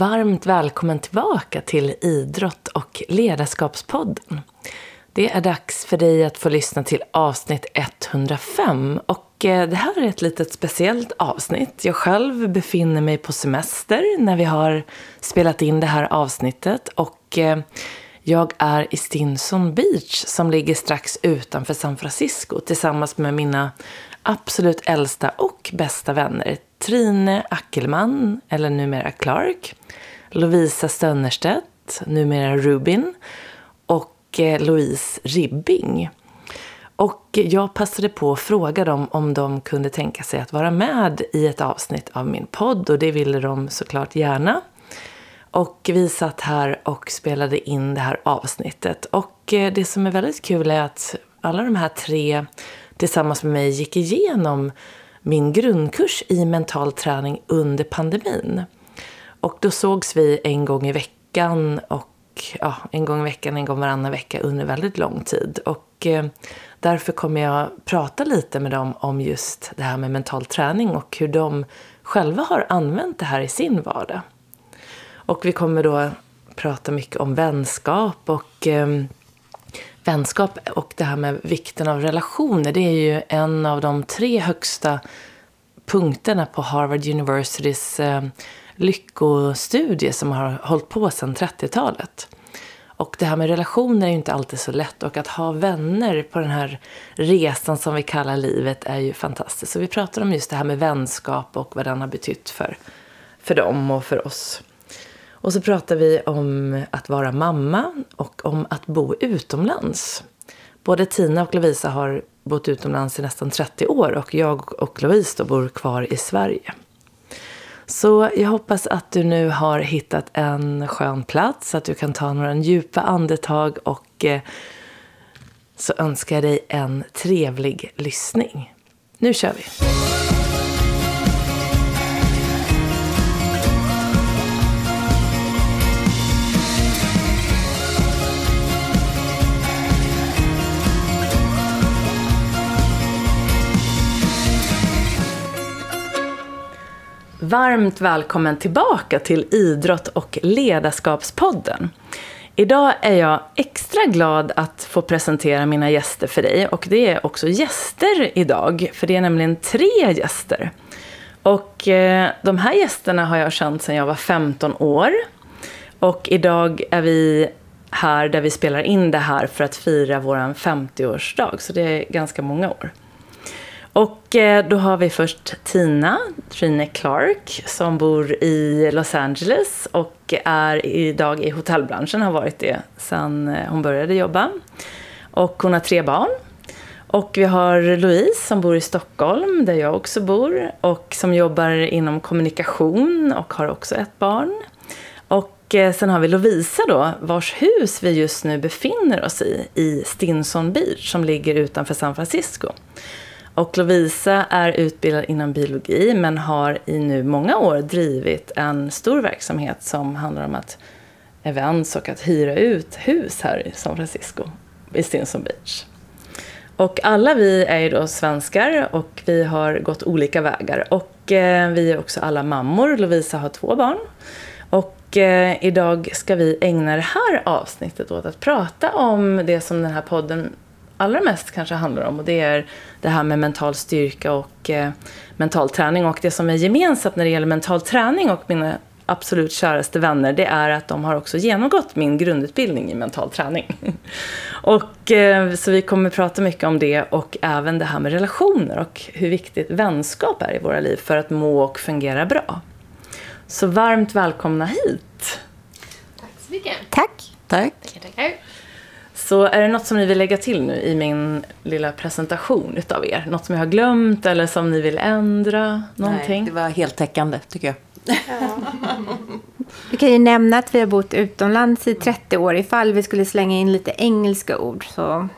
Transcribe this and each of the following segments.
Varmt välkommen tillbaka till Idrott och ledarskapspodden. Det är dags för dig att få lyssna till avsnitt 105. Och eh, det här är ett litet speciellt avsnitt. Jag själv befinner mig på semester när vi har spelat in det här avsnittet. Och eh, jag är i Stinson Beach som ligger strax utanför San Francisco tillsammans med mina absolut äldsta och bästa vänner Trine Ackelman, eller numera Clark, Lovisa Stönnerstedt, numera Rubin, och eh, Louise Ribbing. Och jag passade på att fråga dem om de kunde tänka sig att vara med i ett avsnitt av min podd och det ville de såklart gärna. Och vi satt här och spelade in det här avsnittet. Och eh, det som är väldigt kul är att alla de här tre tillsammans med mig gick igenom min grundkurs i mental träning under pandemin. Och då sågs vi en gång i veckan och ja, en gång i veckan, en gång varannan vecka under väldigt lång tid. Och eh, därför kommer jag prata lite med dem om just det här med mental träning och hur de själva har använt det här i sin vardag. Och vi kommer då prata mycket om vänskap och eh, vänskap och det här med vikten av relationer. Det är ju en av de tre högsta punkterna på Harvard Universitys eh, lyckostudie som har hållit på sedan 30-talet. Och det här med relationer är ju inte alltid så lätt och att ha vänner på den här resan som vi kallar livet är ju fantastiskt. Så vi pratar om just det här med vänskap och vad den har betytt för, för dem och för oss. Och så pratar vi om att vara mamma och om att bo utomlands. Både Tina och Lovisa har bott utomlands i nästan 30 år och jag och Louise bor kvar i Sverige. Så jag hoppas att du nu har hittat en skön plats, att du kan ta några djupa andetag och eh, så önskar jag dig en trevlig lyssning. Nu kör vi! Varmt välkommen tillbaka till Idrott och ledarskapspodden. Idag är jag extra glad att få presentera mina gäster för dig. Och det är också gäster idag, för det är nämligen tre gäster. Och eh, de här gästerna har jag känt sedan jag var 15 år. Och idag är vi här där vi spelar in det här för att fira vår 50-årsdag. Så det är ganska många år. Och eh, då har vi först Tina, Trine Clark, som bor i Los Angeles och är idag i hotellbranschen, har varit det sedan eh, hon började jobba. Och hon har tre barn. Och vi har Louise som bor i Stockholm, där jag också bor, och som jobbar inom kommunikation och har också ett barn. Och eh, sen har vi Lovisa då, vars hus vi just nu befinner oss i, i Stinson Beach, som ligger utanför San Francisco. Och Lovisa är utbildad inom biologi men har i nu många år drivit en stor verksamhet som handlar om att events och att hyra ut hus här i San Francisco, i Stinson Beach. Och alla vi är ju då svenskar och vi har gått olika vägar. Och eh, vi är också alla mammor. Lovisa har två barn. Och eh, idag ska vi ägna det här avsnittet åt att prata om det som den här podden allra mest kanske handlar om. Och det är det här med mental styrka och eh, mental träning. Och det som är gemensamt när det gäller mental träning och mina absolut käraste vänner, det är att de har också genomgått min grundutbildning i mental träning. och, eh, så vi kommer prata mycket om det och även det här med relationer och hur viktigt vänskap är i våra liv för att må och fungera bra. Så varmt välkomna hit! Tack så mycket. Tack. Tack. Tackar, tackar. Så är det något som ni vill lägga till nu i min lilla presentation utav er? Något som jag har glömt eller som ni vill ändra? Någonting? Nej, det var heltäckande tycker jag. Vi kan ju nämna att vi har bott utomlands i 30 år ifall vi skulle slänga in lite engelska ord. Så,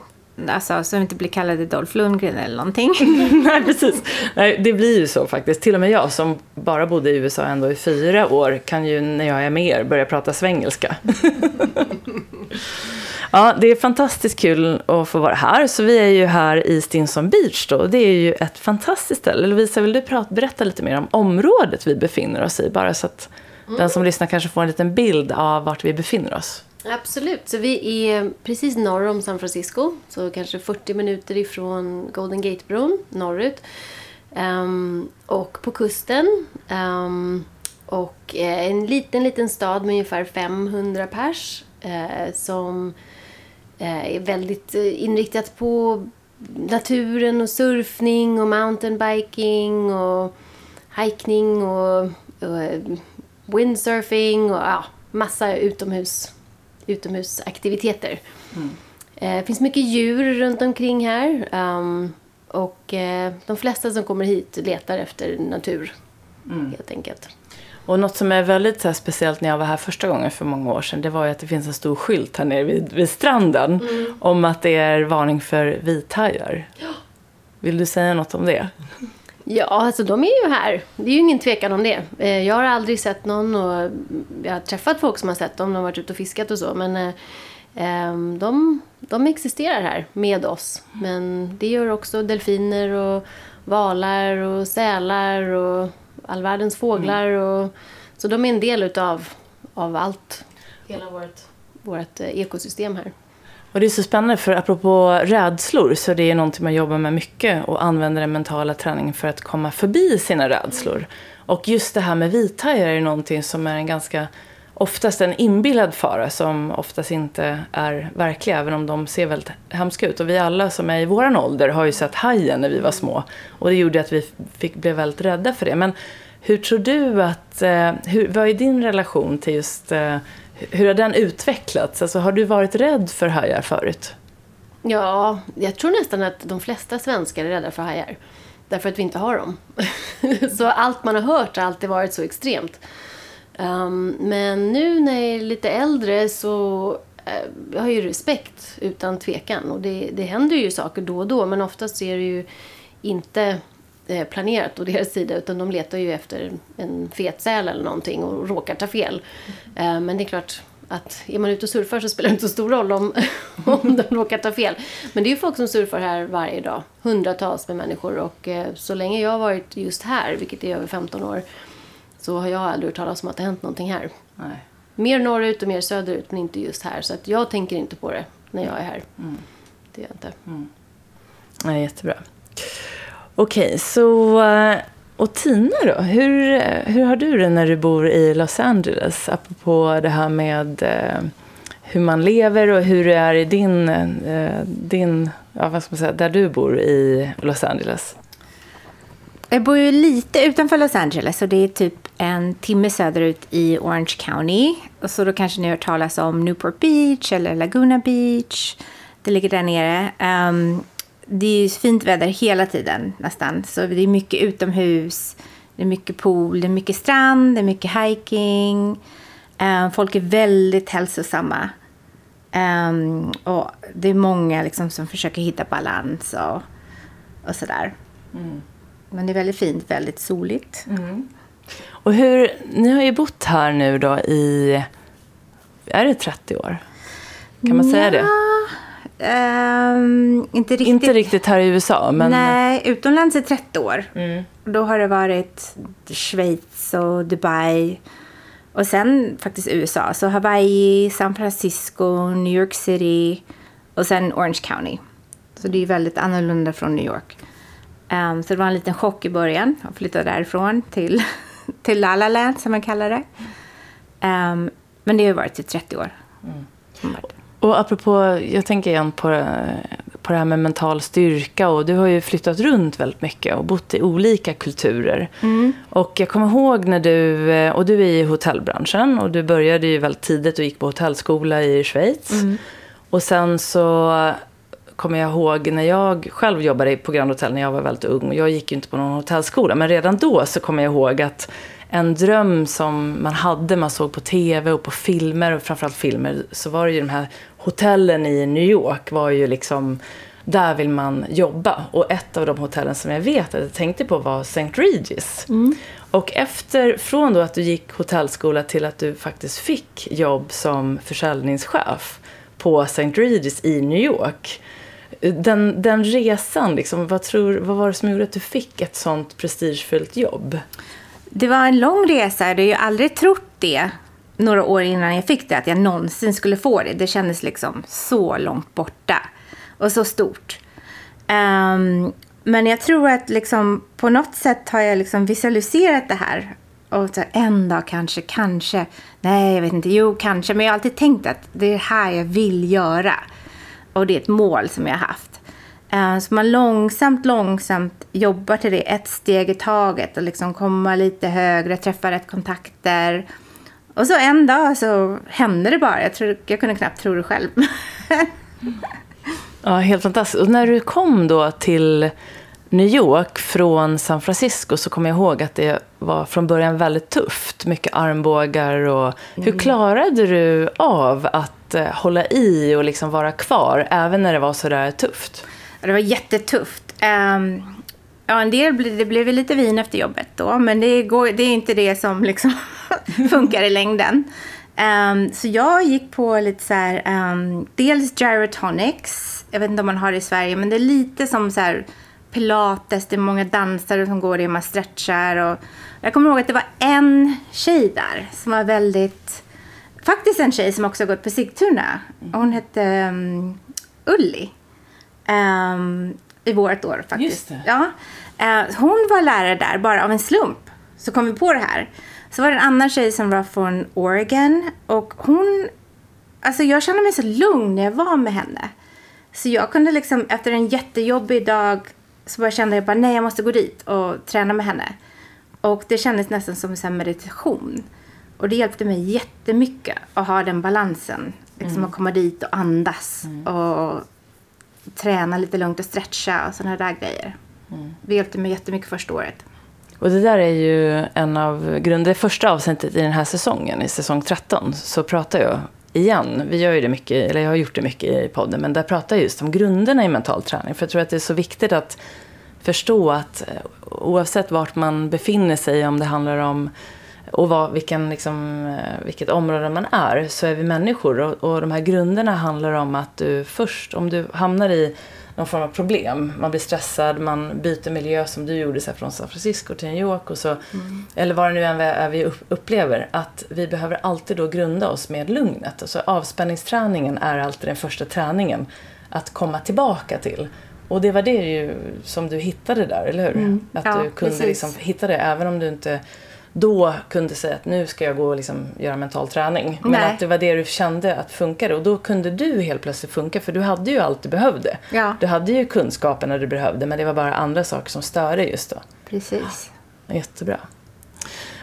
alltså, så vi inte blir kallade Dolph Lundgren eller någonting. Nej, precis. Nej, det blir ju så faktiskt. Till och med jag som bara bodde i USA ändå i fyra år kan ju när jag är med er börja prata svengelska. Ja, det är fantastiskt kul att få vara här. Så vi är ju här i Stinson Beach då. Det är ju ett fantastiskt ställe. Lovisa, vill du prata, berätta lite mer om området vi befinner oss i? Bara så att mm. den som lyssnar kanske får en liten bild av vart vi befinner oss. Absolut. Så vi är precis norr om San Francisco. Så kanske 40 minuter ifrån Golden Gate-bron norrut. Um, och på kusten. Um, och eh, en liten, liten stad med ungefär 500 pers. Eh, som är väldigt eh, inriktat på naturen och surfning och mountainbiking och hiking och, och eh, windsurfing och ja, massa utomhus, utomhusaktiviteter. Mm. Eh, det finns mycket djur runt omkring här. Um, och eh, de flesta som kommer hit letar efter natur, mm. helt enkelt. Och något som är väldigt så speciellt när jag var här första gången för många år sedan, det var ju att det finns en stor skylt här nere vid, vid stranden mm. om att det är varning för vithajar. Ja. Vill du säga något om det? Ja, alltså de är ju här. Det är ju ingen tvekan om det. Eh, jag har aldrig sett någon och jag har träffat folk som har sett dem. De har varit ute och fiskat och så. Men eh, ehm, de, de existerar här med oss. Men det gör också delfiner och valar och sälar och all världens fåglar. Mm. Och, så de är en del utav av allt. Hela vårt, vårt eh, ekosystem här. Och det är så spännande för apropå rädslor så det är någonting man jobbar med mycket och använder den mentala träningen för att komma förbi sina rädslor. Mm. Och just det här med vithajar är någonting som är en ganska oftast en inbillad fara som oftast inte är verklig även om de ser väldigt hemska ut. Och vi alla som är i vår ålder har ju sett hajen när vi var små och det gjorde att vi fick, blev väldigt rädda för det. Men hur tror du att, eh, hur, vad är din relation till just eh, hur har den utvecklats? Alltså, har du varit rädd för hajar förut? Ja, jag tror nästan att de flesta svenskar är rädda för hajar. Därför att vi inte har dem. så allt man har hört har alltid varit så extremt. Um, men nu när jag är lite äldre så uh, jag har jag ju respekt utan tvekan. Och det, det händer ju saker då och då men oftast är det ju inte eh, planerat å deras sida utan de letar ju efter en fet säl eller någonting och råkar ta fel. Mm. men det är klart att är man ute och surfar så spelar det inte så stor roll om, om de råkar ta fel. Men det är ju folk som surfar här varje dag. Hundratals med människor och eh, så länge jag har varit just här, vilket är över 15 år, så har jag aldrig hört talas om att det hänt någonting här. Nej. Mer norrut och mer söderut men inte just här. Så att jag tänker inte på det när jag är här. Mm. Det gör jag inte. Mm. Nej, jättebra. Okej, så... Eh, och Tina då? Hur, hur har du det när du bor i Los Angeles? Apropå det här med eh, hur man lever och hur det är i din, eh, din ja, vad ska man säga, där du bor i Los Angeles. Jag bor ju lite utanför Los Angeles och det är typ en timme söderut i Orange County. Och så då kanske ni har hört talas om Newport Beach eller Laguna Beach. Det ligger där nere. Um, det är fint väder hela tiden nästan. Så det är mycket utomhus, det är mycket pool, det är mycket strand, det är mycket hiking. Um, folk är väldigt hälsosamma. Um, och det är många liksom som försöker hitta balans och, och sådär. Mm. Men det är väldigt fint, väldigt soligt. Mm. Och hur, ni har ju bott här nu då i, är det 30 år? Kan man säga det? Um, inte, riktigt. inte riktigt här i USA, men... Nej, utomlands i 30 år. Mm. Då har det varit Schweiz och Dubai. Och sen faktiskt USA. Så Hawaii, San Francisco, New York City och sen Orange County. Så det är väldigt annorlunda från New York. Um, så det var en liten chock i början att flytta därifrån till, till La La Land som man kallar det. Um, men det har varit i 30 år. Mm. Och apropå, jag tänker igen på, på det här med mental styrka och du har ju flyttat runt väldigt mycket och bott i olika kulturer. Mm. Och jag kommer ihåg när du, och du är i hotellbranschen och du började ju väldigt tidigt och gick på hotellskola i Schweiz. Mm. Och sen så kommer jag ihåg när jag själv jobbade på Grand Hotel när jag var väldigt ung. Jag gick ju inte på någon hotellskola, men redan då så kommer jag ihåg att en dröm som man hade, man såg på tv och på filmer och framförallt filmer, så var det ju de här hotellen i New York var ju liksom, där vill man jobba. Och ett av de hotellen som jag vet att jag tänkte på var St. Regis. Mm. Och efter, från då att du gick hotellskola till att du faktiskt fick jobb som försäljningschef på St. Regis i New York. Den, den resan, liksom, vad, tror, vad var det som gjorde att du fick ett sånt prestigefyllt jobb? Det var en lång resa. Jag hade ju aldrig trott det några år innan jag fick det, att jag någonsin skulle få det. Det kändes liksom så långt borta och så stort. Um, men jag tror att liksom, på något sätt har jag liksom visualiserat det här. Och så en dag kanske, kanske, nej jag vet inte, jo kanske. Men jag har alltid tänkt att det är det här jag vill göra. Och det är ett mål som jag har haft. Uh, så man långsamt, långsamt jobbar till det, ett steg i taget. Och liksom komma lite högre, träffa rätt kontakter. Och så en dag så hände det bara. Jag, tror, jag kunde knappt tro det själv. ja, helt fantastiskt. Och när du kom då till New York från San Francisco så kommer jag ihåg att det var från början väldigt tufft. Mycket armbågar och mm. hur klarade du av att eh, hålla i och liksom vara kvar även när det var så där tufft? Det var jättetufft. Um, ja, en del det blev lite vin efter jobbet då, men det, går, det är inte det som liksom funkar i längden. Um, så jag gick på lite så här, um, dels gyrotonics. Jag vet inte om man har det i Sverige, men det är lite som så här pilates. Det är många dansare som går det, man stretchar. Och jag kommer ihåg att det var en tjej där som var väldigt... Faktiskt en tjej som också har gått på Sigtuna. Hon hette um, Ulli. Um, I vårt år faktiskt. Ja. Uh, hon var lärare där bara av en slump. Så kom vi på det här. Så var det en annan tjej som var från Oregon. Och hon... Alltså jag kände mig så lugn när jag var med henne. Så jag kunde liksom efter en jättejobbig dag så bara kände jag bara nej jag måste gå dit och träna med henne. Och det kändes nästan som en meditation. Och det hjälpte mig jättemycket att ha den balansen. Liksom mm. att komma dit och andas. Mm. Och träna lite lugnt och stretcha och sådana där grejer. Mm. Det hjälpte mig jättemycket första året. Och det där är ju en av grunderna. Det första avsnittet i den här säsongen, i säsong 13, så pratar jag igen. Vi gör ju det mycket, eller jag har gjort det mycket i podden, men där pratar jag just om grunderna i mental träning. För jag tror att det är så viktigt att förstå att eh, oavsett vart man befinner sig, om det handlar om och vad, vilken, liksom, eh, vilket område man är, så är vi människor. Och, och de här grunderna handlar om att du först, om du hamnar i någon form av problem. Man blir stressad, man byter miljö som du gjorde så här, från San Francisco till New York. Och så, mm. Eller vad det nu än är vi upplever. Att vi behöver alltid då grunda oss med lugnet. Alltså avspänningsträningen är alltid den första träningen att komma tillbaka till. Och det var det ju som du hittade där, eller hur? Mm. Att ja, du kunde liksom hitta det även om du inte då kunde säga att nu ska jag gå och liksom göra mental träning. Men Nej. att det var det du kände att funkade. Och då kunde du helt plötsligt funka. För du hade ju allt du behövde. Ja. Du hade ju kunskaperna du behövde. Men det var bara andra saker som störde just då. Precis. Ja, jättebra.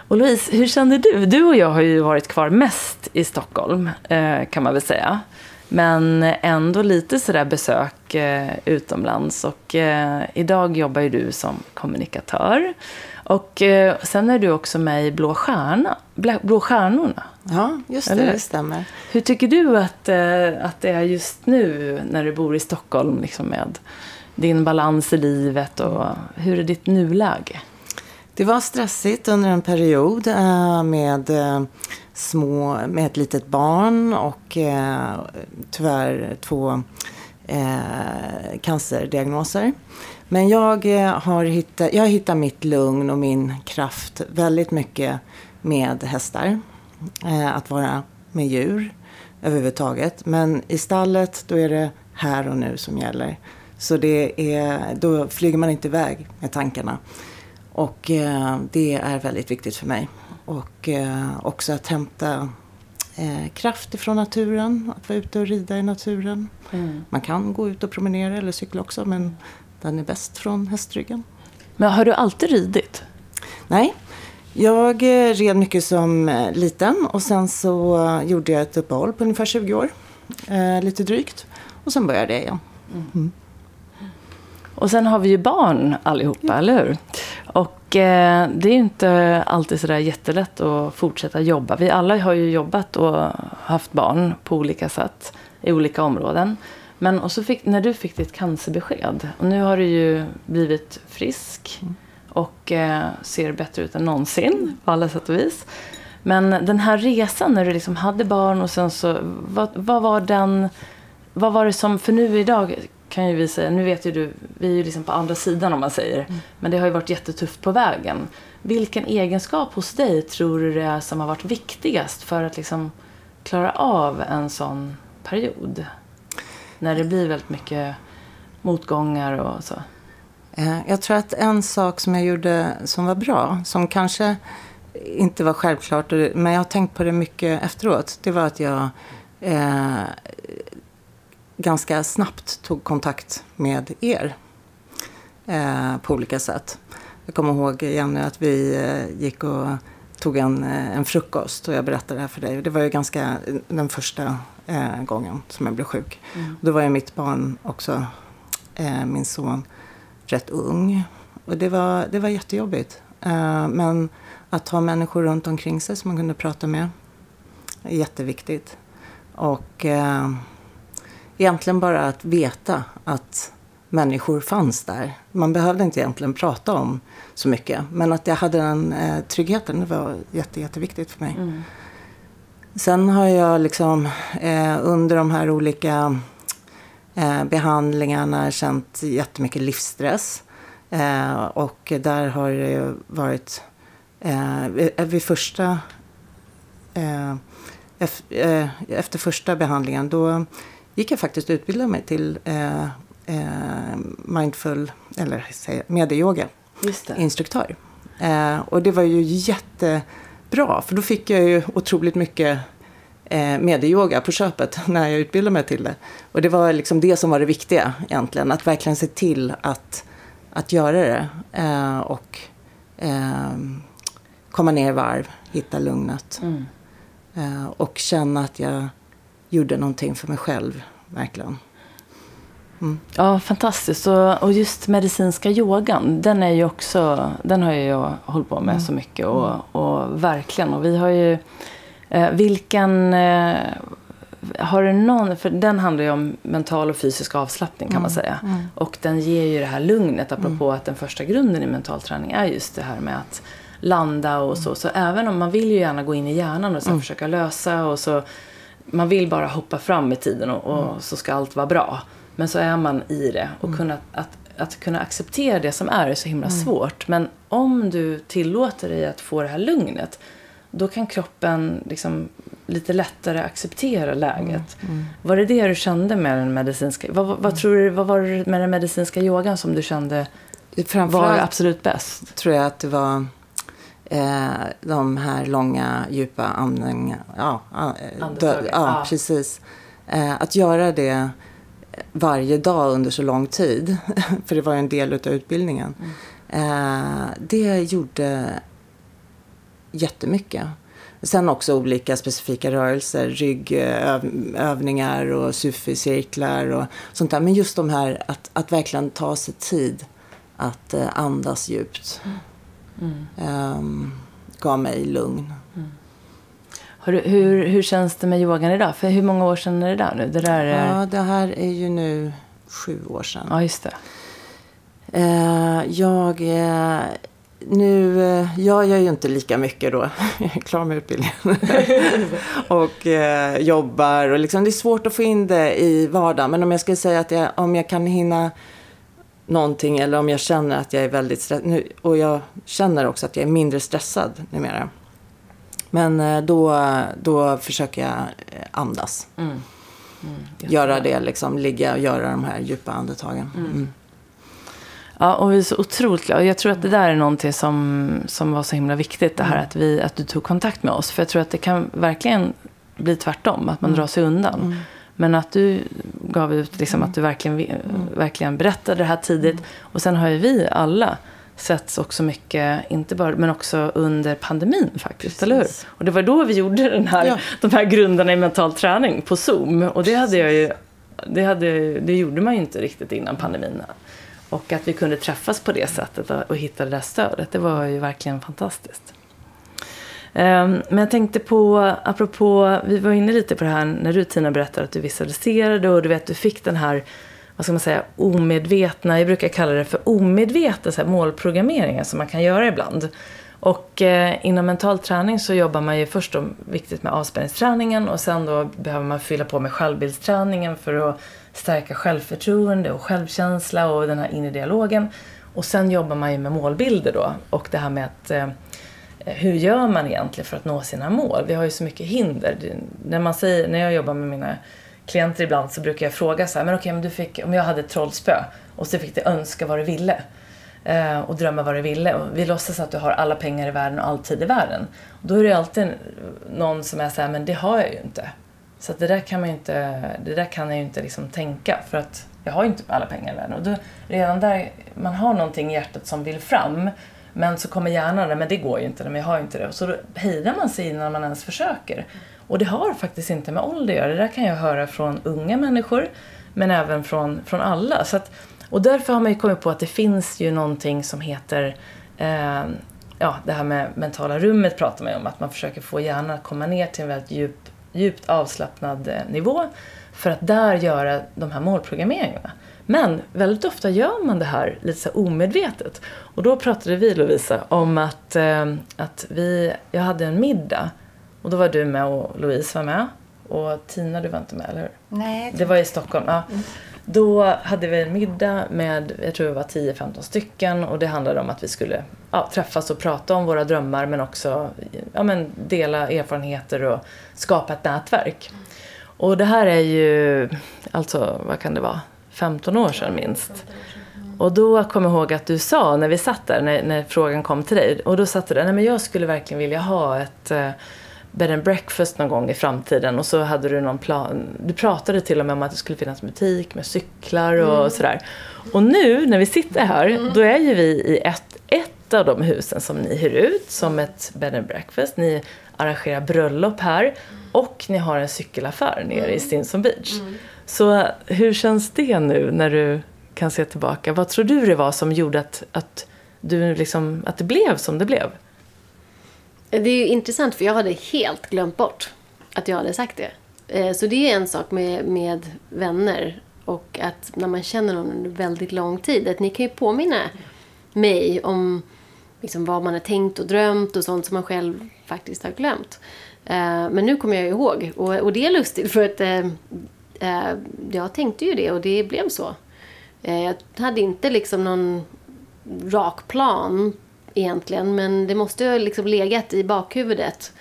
Och Louise, hur kände du? Du och jag har ju varit kvar mest i Stockholm, eh, kan man väl säga. Men ändå lite sådär besök eh, utomlands. Och eh, idag jobbar ju du som kommunikatör. Och eh, sen är du också med i Blå, stjärna, Blå stjärnorna. Ja, just det, det stämmer. Hur tycker du att, eh, att det är just nu när du bor i Stockholm liksom med din balans i livet och hur är ditt nuläge? Det var stressigt under en period eh, med, små, med ett litet barn och tyvärr två cancerdiagnoser. Men jag har, hittat, jag hittat mitt lugn och min kraft väldigt mycket med hästar. Att vara med djur överhuvudtaget. Men i stallet då är det här och nu som gäller. Så det är, då flyger man inte iväg med tankarna. Och eh, det är väldigt viktigt för mig. Och eh, också att hämta eh, kraft ifrån naturen. Att vara ute och rida i naturen. Mm. Man kan gå ut och promenera eller cykla också men den är bäst från hästryggen. Men har du alltid ridit? Nej. Jag eh, red mycket som eh, liten och sen så gjorde jag ett uppehåll på ungefär 20 år. Eh, lite drygt. Och sen började jag igen. Mm. Och sen har vi ju barn allihopa, ja. eller hur? Och eh, det är inte alltid sådär jättelätt att fortsätta jobba. Vi alla har ju jobbat och haft barn på olika sätt i olika områden. Men och så fick, när du fick ditt cancerbesked och nu har du ju blivit frisk mm. och eh, ser bättre ut än någonsin på alla sätt och vis. Men den här resan när du liksom hade barn och sen så, vad, vad var den, vad var det som, för nu idag kan ju vi säga, nu vet ju du, vi är ju liksom på andra sidan om man säger, mm. men det har ju varit jättetufft på vägen. Vilken egenskap hos dig tror du det är som har varit viktigast för att liksom klara av en sån period? När det blir väldigt mycket motgångar och så. Eh, jag tror att en sak som jag gjorde som var bra, som kanske inte var självklart, men jag har tänkt på det mycket efteråt, det var att jag eh, ganska snabbt tog kontakt med er eh, på olika sätt. Jag kommer ihåg, Jenny, att vi eh, gick och tog en, eh, en frukost och jag berättade det här för dig. Det var ju ganska eh, den första eh, gången som jag blev sjuk. Mm. Då var ju mitt barn också, eh, min son, rätt ung. Och det var, det var jättejobbigt. Eh, men att ha människor runt omkring sig som man kunde prata med är jätteviktigt. Och eh, egentligen bara att veta att människor fanns där. Man behövde inte egentligen prata om så mycket. Men att jag hade den eh, tryggheten, det var jätte, jätteviktigt för mig. Mm. Sen har jag liksom eh, under de här olika eh, behandlingarna känt jättemycket livsstress. Eh, och där har det varit eh, vid första eh, eh, efter första behandlingen då gick jag faktiskt utbilda mig till eh, eh, mindful, eller medieyoga instruktör. Eh, och det var ju jättebra, för då fick jag ju otroligt mycket eh, medieyoga på köpet när jag utbildade mig till det. Och det var liksom det som var det viktiga egentligen, att verkligen se till att, att göra det. Eh, och eh, komma ner i varv, hitta lugnet. Mm. Eh, och känna att jag gjorde någonting för mig själv, verkligen. Mm. Ja, fantastiskt. Och, och, just medicinska yogan, den, är ju också, den har jag hållit på med mm. så mycket. Och, mm. och, verkligen. Och vi har ju... Eh, vilken... Eh, har du någon... För den handlar ju om mental och fysisk avslappning kan mm. man säga. Mm. Och den ger ju det här lugnet. Apropå mm. att den första grunden i mental träning är just det här med att landa och så. Så även om man vill ju gärna gå in i hjärnan och så mm. försöka lösa och så man vill bara hoppa fram i tiden och, och mm. så ska allt vara bra. Men så är man i det och mm. kunna, att, att kunna acceptera det som är är så himla mm. svårt. Men om du tillåter dig att få det här lugnet då kan kroppen liksom lite lättare acceptera läget. Mm, mm. Var det det du kände med den medicinska... Vad, vad, vad, tror du, vad var det med den medicinska yogan som du kände var absolut bäst? tror jag att det var eh, de här långa, djupa andningarna. Ja, ja, ja, precis. Eh, att göra det varje dag under så lång tid, för det var en del av utbildningen. Mm. Eh, det gjorde jättemycket. Sen också olika specifika rörelser, ryggövningar och sufi-cirklar och sånt där. Men just de här att, att verkligen ta sig tid att eh, andas djupt. Mm. Um, gav mig lugn. Du, hur, hur känns det med yogan idag? För hur många år sedan är det där nu? Det där är... Ja, det här är ju nu sju år sedan. Ja, just det. Uh, jag... Nu, uh, jag gör ju inte lika mycket då. Jag är klar med utbildningen. och uh, jobbar och liksom, det är svårt att få in det i vardagen. Men om jag ska säga att jag, om jag kan hinna någonting eller om jag känner att jag är väldigt stressad. Och jag känner också att jag är mindre stressad numera. Men eh, då, då försöker jag eh, andas. Mm. Mm, göra det, liksom, ligga och göra de här djupa andetagen. Mm. mm. Ja, och vi är så otroligt glada. Jag tror att det där är någonting som, som var så himla viktigt. Det här mm. att, vi, att du tog kontakt med oss. För jag tror att det kan verkligen bli tvärtom. Att man mm. drar sig undan. Men att du gav ut liksom, att du verkligen, verkligen berättade det här tidigt. Och sen har ju vi alla setts också mycket, inte bara, men också under pandemin faktiskt, Precis. eller hur? Och det var då vi gjorde den här, ja. de här grunderna i mental träning på Zoom. Och det hade jag ju, det, hade, det gjorde man ju inte riktigt innan pandemin. Och att vi kunde träffas på det sättet och, och hitta det där stödet, det var ju verkligen fantastiskt. Ehm, men jag tänkte på, apropå, vi var inne lite på det här när du Tina berättade att du visualiserade och du vet du fick den här, vad ska man säga, omedvetna, jag brukar kalla det för omedvetna så här, målprogrammeringar som man kan göra ibland. Och eh, inom mental träning så jobbar man ju först då viktigt med avspänningsträningen och sen då behöver man fylla på med självbildsträningen för att stärka självförtroende och självkänsla och den här inre dialogen. Och sen jobbar man ju med målbilder då och det här med att eh, hur gör man egentligen för att nå sina mål? Vi har ju så mycket hinder. Det, när, man säger, när jag jobbar med mina klienter ibland så brukar jag fråga så här, men okej, men du fick, om jag hade ett trollspö och så fick du önska vad du ville eh, och drömma vad du ville. Och vi låtsas att du har alla pengar i världen och all tid i världen. Och då är det alltid någon som är så här, men det har jag ju inte. Så det där kan man ju inte, det där kan jag ju inte liksom tänka för att jag har ju inte alla pengar i världen. Och då, redan där, man har någonting i hjärtat som vill fram men så kommer hjärnan, men det går ju inte, men jag har ju inte det. Så då hejdar man sig innan man ens försöker. Och det har faktiskt inte med ålder att göra. Det där kan jag höra från unga människor, men även från, från alla. Så att, och därför har man ju kommit på att det finns ju någonting som heter eh, ja, det här med mentala rummet pratar man ju om, att man försöker få hjärnan att komma ner till en väldigt djup, djupt avslappnad eh, nivå för att där göra de här målprogrammeringarna. Men väldigt ofta gör man det här lite så omedvetet. Och då pratade vi, Lovisa, om att, eh, att vi, jag hade en middag och då var du med och Louise var med. Och Tina, du var inte med, eller hur? Nej. Det var i Stockholm, ja. Mm. Då hade vi en middag med, jag tror det var 10-15 stycken och det handlade om att vi skulle ja, träffas och prata om våra drömmar men också ja, men dela erfarenheter och skapa ett nätverk. Och det här är ju, alltså vad kan det vara, 15 år sedan minst. Och då kom jag ihåg att du sa när vi satt där, när, när frågan kom till dig, och då satt du där, nej men jag skulle verkligen vilja ha ett uh, bed and breakfast någon gång i framtiden och så hade du någon plan. Du pratade till och med om att det skulle finnas butik med cyklar och mm. sådär. Och nu när vi sitter här, mm. då är ju vi i ett, ett av de husen som ni hyr ut som ett bed and breakfast. Ni arrangerar bröllop här och ni har en cykelaffär nere mm. i Stinson Beach. Mm. Så hur känns det nu när du kan se tillbaka? Vad tror du det var som gjorde att, att, du liksom, att det blev som det blev? Det är ju intressant för jag hade helt glömt bort att jag hade sagt det. Eh, så det är en sak med, med vänner och att när man känner någon under väldigt lång tid. Att ni kan ju påminna mig om liksom vad man har tänkt och drömt och sånt som man själv faktiskt har glömt. Eh, men nu kommer jag ihåg och, och det är lustigt för att eh, jag tänkte ju det och det blev så. Jag hade inte liksom någon rak plan egentligen men det måste ha liksom legat i bakhuvudet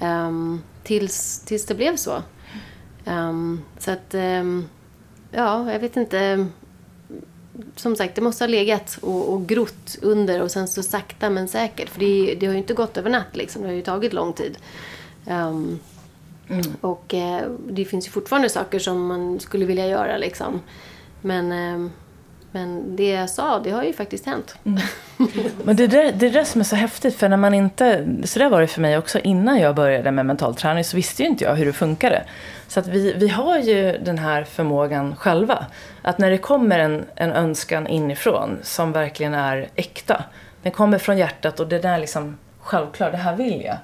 um, tills, tills det blev så. Um, så att, um, ja, jag vet inte. Som sagt, det måste ha legat och, och grott under och sen så sakta men säkert. För det, det har ju inte gått över natt liksom. Det har ju tagit lång tid. Um, Mm. Och eh, det finns ju fortfarande saker som man skulle vilja göra liksom. Men, men det jag sa, det har ju faktiskt hänt. Mm. Men det är det där som är så häftigt, för när man inte... Så där var det för mig också. Innan jag började med mental träning så visste ju inte jag hur det funkade. Så att vi, vi har ju den här förmågan själva. Att när det kommer en, en önskan inifrån som verkligen är äkta. Den kommer från hjärtat och det är liksom självklart, det här vill jag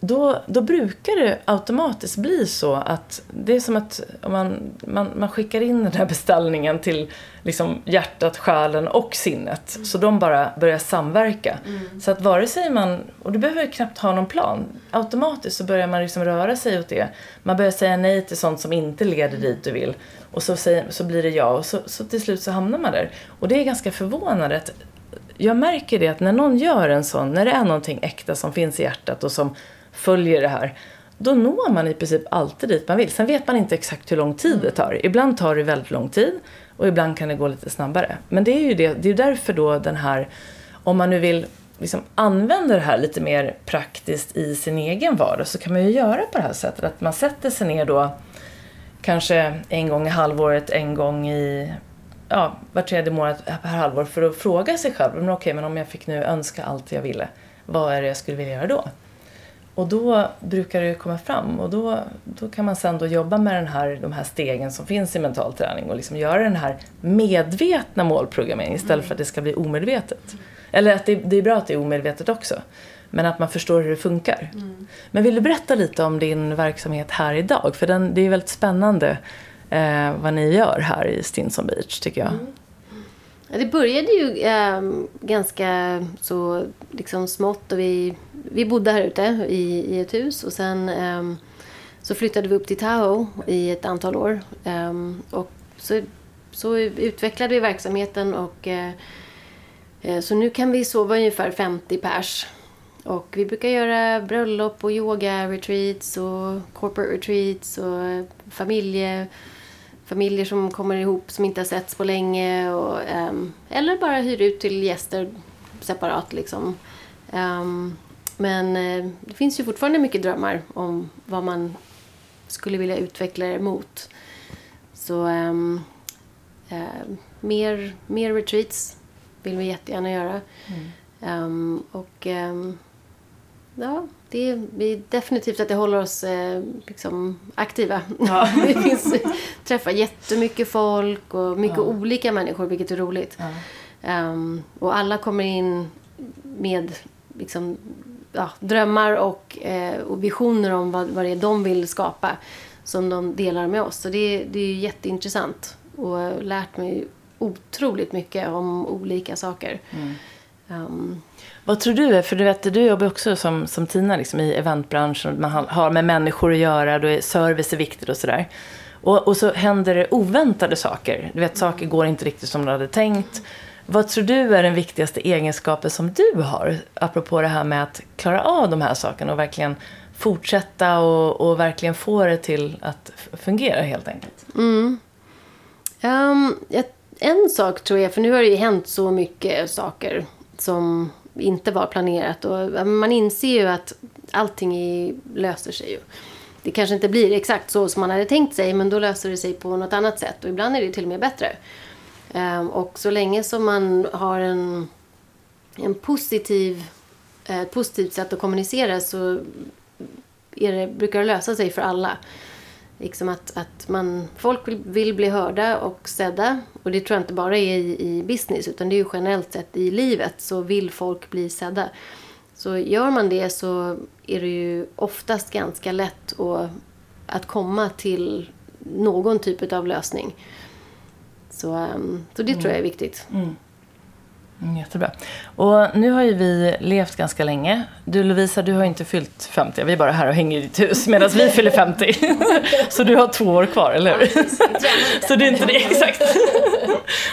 då, då brukar det automatiskt bli så att det är som att man, man, man skickar in den här beställningen till liksom hjärtat, själen och sinnet. Mm. Så de bara börjar samverka. Mm. Så att vare sig man, och du behöver knappt ha någon plan, automatiskt så börjar man liksom röra sig åt det. Man börjar säga nej till sånt som inte leder dit du vill. Och så, säger, så blir det ja och så, så till slut så hamnar man där. Och det är ganska förvånande jag märker det att när någon gör en sån, när det är någonting äkta som finns i hjärtat och som följer det här, då når man i princip alltid dit man vill. Sen vet man inte exakt hur lång tid det tar. Ibland tar det väldigt lång tid och ibland kan det gå lite snabbare. Men det är ju det, det är därför då den här, om man nu vill liksom använda det här lite mer praktiskt i sin egen vardag så kan man ju göra på det här sättet. Att man sätter sig ner då kanske en gång i halvåret, en gång i ja, var tredje månad per halvår för att fråga sig själv, men okej, men om jag fick nu önska allt jag ville, vad är det jag skulle vilja göra då? Och då brukar det komma fram och då, då kan man sen då jobba med den här, de här stegen som finns i mental träning och liksom göra den här medvetna målprogrammeringen istället för att det ska bli omedvetet. Eller att det, det, är bra att det är omedvetet också. Men att man förstår hur det funkar. Mm. Men vill du berätta lite om din verksamhet här idag? För den, det är väldigt spännande eh, vad ni gör här i Stinson Beach tycker jag. Mm. Det började ju äh, ganska så liksom smått och vi, vi bodde här ute i, i ett hus och sen äh, så flyttade vi upp till Tahoe i ett antal år. Äh, och så, så utvecklade vi verksamheten och eh, eh, så nu kan vi sova ungefär 50 pers. Och vi brukar göra bröllop och yoga-retreats och corporate retreats och familje, familjer som kommer ihop som inte har setts på länge. Och, um, eller bara hyr ut till gäster separat liksom. Um, men uh, det finns ju fortfarande mycket drömmar om vad man skulle vilja utveckla det mot. Så um, uh, mer, mer retreats vill vi jättegärna göra. Mm. Och ja, det är, definitivt att det håller oss eh, liksom, aktiva. Ja. det finns, träffar jättemycket folk och mycket ja. olika människor, vilket är roligt. Ja. Um, och alla kommer in med liksom, ja, drömmar och, eh, och visioner om vad, vad det är de vill skapa som de delar med oss. Så det, det är jätteintressant och lärt mig otroligt mycket om olika saker. Mm. Um, vad tror du? För du vet, du jobbar också som, som Tina liksom, i eventbranschen. Man har med människor att göra, då är service är viktigt och sådär. Och, och så händer det oväntade saker. Du vet, saker går inte riktigt som du hade tänkt. Vad tror du är den viktigaste egenskapen som du har? Apropå det här med att klara av de här sakerna och verkligen fortsätta och, och verkligen få det till att fungera helt enkelt. Mm. Um, en sak tror jag, för nu har det ju hänt så mycket saker som inte var planerat. Och man inser ju att allting löser sig ju. Det kanske inte blir exakt så som man hade tänkt sig men då löser det sig på något annat sätt och ibland är det till och med bättre. Ehm, och så länge som man har en, en positiv, eh, ett positivt sätt att kommunicera så är det, brukar det lösa sig för alla. Liksom att, att man, folk vill, vill, bli hörda och sedda. Och det tror jag inte bara är i, i business utan det är ju generellt sett i livet så vill folk bli sedda. Så gör man det så är det ju oftast ganska lätt att, att komma till någon typ av lösning. Så, um, så det mm. tror jag är viktigt. Mm. Mm, jättebra. Och nu har ju vi levt ganska länge. Du Lovisa, du har inte fyllt 50. Vi är bara här och hänger i ditt hus medan vi fyller 50. så du har två år kvar, eller hur? så det är inte det, exakt.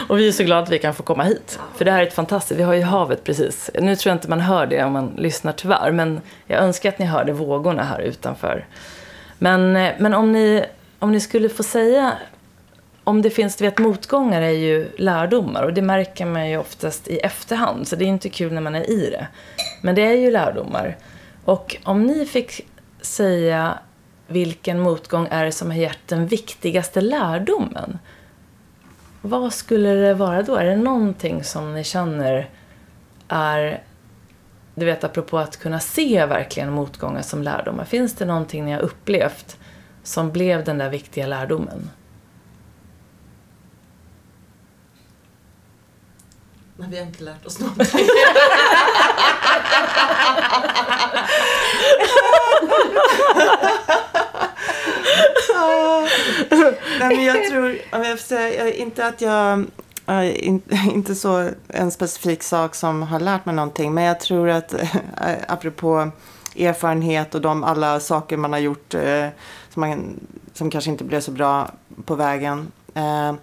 och vi är så glada att vi kan få komma hit. För det här är ett fantastiskt, vi har ju havet precis. Nu tror jag inte man hör det om man lyssnar tyvärr. Men jag önskar att ni hörde vågorna här utanför. Men, eh, men om, ni, om ni skulle få säga om det finns, du vet, motgångar är ju lärdomar och det märker man ju oftast i efterhand. Så det är inte kul när man är i det. Men det är ju lärdomar. Och om ni fick säga vilken motgång är det som har gett den viktigaste lärdomen? Vad skulle det vara då? Är det någonting som ni känner är, du vet apropå att kunna se verkligen motgångar som lärdomar. Finns det någonting ni har upplevt som blev den där viktiga lärdomen? Men vi har inte lärt oss någonting. Nej, men jag tror, om jag får säga, inte att jag, inte så en specifik sak som har lärt mig någonting, men jag tror att eh, apropå erfarenhet och de alla saker man har gjort eh, som, man, som kanske inte blev så bra på vägen. Eh,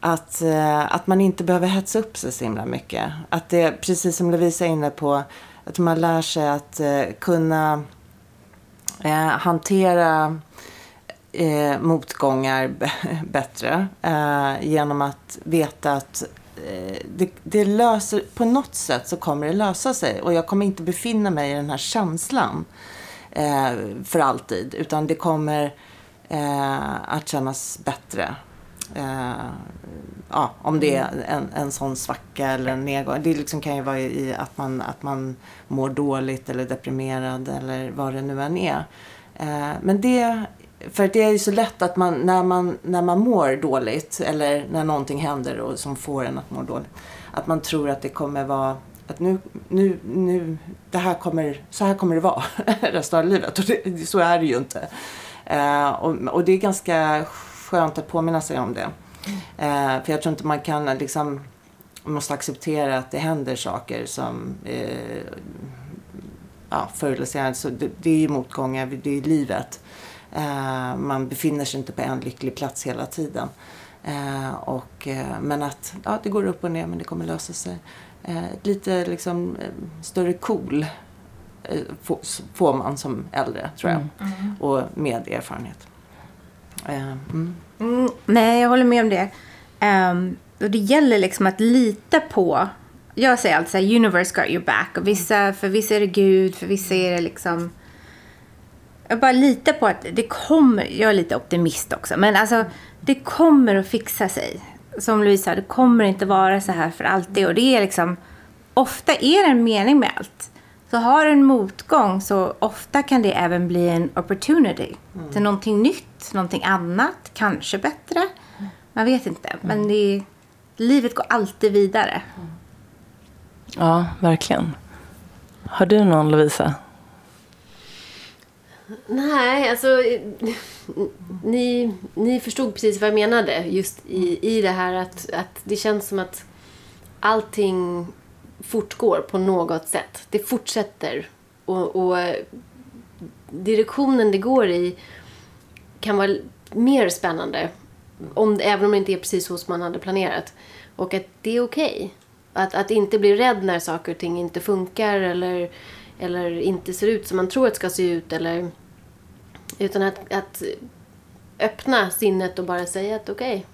att, eh, att man inte behöver hetsa upp sig så himla mycket. Att det, precis som Lovisa är inne på, att man lär sig att eh, kunna eh, hantera eh, motgångar bättre eh, genom att veta att eh, det, det, löser, på något sätt så kommer det lösa sig och jag kommer inte befinna mig i den här känslan eh, för alltid utan det kommer att kännas bättre Eh, ja, om det är en, en sån svacka eller en nedgång. Det liksom kan ju vara i att man, att man mår dåligt eller deprimerad eller vad det nu än är. Eh, men det, för det är ju så lätt att man när, man när man mår dåligt eller när någonting händer och som får en att må dåligt. Att man tror att det kommer vara att nu, nu, nu, det här kommer, så här kommer det vara resten av livet. Och det, så är det ju inte. Eh, och, och det är ganska skönt att påminna sig om det. Eh, för jag tror inte man kan liksom, man måste acceptera att det händer saker som eh, ja, förr eller senare, så det, det är ju motgångar, det är livet. Eh, man befinner sig inte på en lycklig plats hela tiden. Eh, och, eh, men att ja, det går upp och ner men det kommer lösa sig. Eh, lite liksom, eh, större cool får, får man som äldre tror jag. Och med erfarenhet. Eh, mm. Mm, nej, jag håller med om det. Um, och det gäller liksom att lita på... Jag säger alltid så här, universe got your back. Och vissa, för vissa är det Gud, för vissa är det liksom... Jag bara litar på att det kommer... Jag är lite optimist också. Men alltså, det kommer att fixa sig. Som Louise sa, det kommer inte vara så här för alltid. Och det är liksom... Ofta är det en mening med allt. Så har en motgång så ofta kan det även bli en opportunity. Till någonting nytt, någonting annat, kanske bättre. Man vet inte. Men det, livet går alltid vidare. Ja, verkligen. Har du någon Lovisa? Nej, alltså ni, ni förstod precis vad jag menade just i, i det här att, att det känns som att allting fortgår på något sätt. Det fortsätter. Och, och eh, direktionen det går i kan vara mer spännande. Om, även om det inte är precis så som man hade planerat. Och att det är okej. Att, att inte bli rädd när saker och ting inte funkar eller, eller inte ser ut som man tror att det ska se ut. Eller, utan att, att öppna sinnet och bara säga att okej,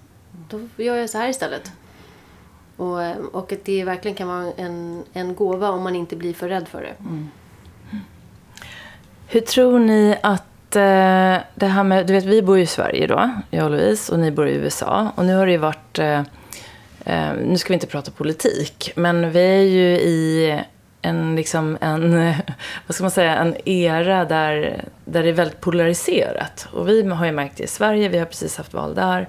då gör jag så här istället. Och, och att det verkligen kan vara en, en gåva om man inte blir för rädd för det. Mm. Hur tror ni att eh, det här med, du vet vi bor ju i Sverige då, jag och Louise, och ni bor i USA. Och nu har det ju varit, eh, eh, nu ska vi inte prata politik, men vi är ju i en, liksom en, vad ska man säga, en era där, där det är väldigt polariserat. Och vi har ju märkt det i Sverige, vi har precis haft val där.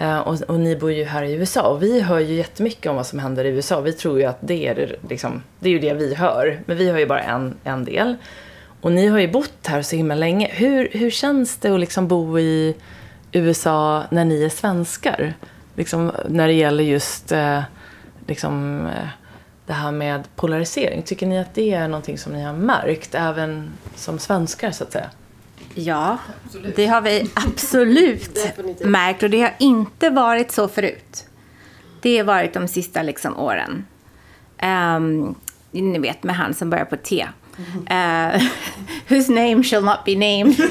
Eh, och, och ni bor ju här i USA och vi hör ju jättemycket om vad som händer i USA. Vi tror ju att det är, det, liksom, det är ju det vi hör. Men vi hör ju bara en, en del. Och ni har ju bott här så himla länge. Hur, hur känns det att liksom bo i USA när ni är svenskar? Liksom, när det gäller just eh, liksom, eh, det här med polarisering. Tycker ni att det är någonting som ni har märkt även som svenskar så att säga? Ja, det har vi absolut märkt. Och det har inte varit så förut. Det har varit de sista liksom, åren. Ehm, ni vet med han som börjar på T. Eh, whose name shall not be named.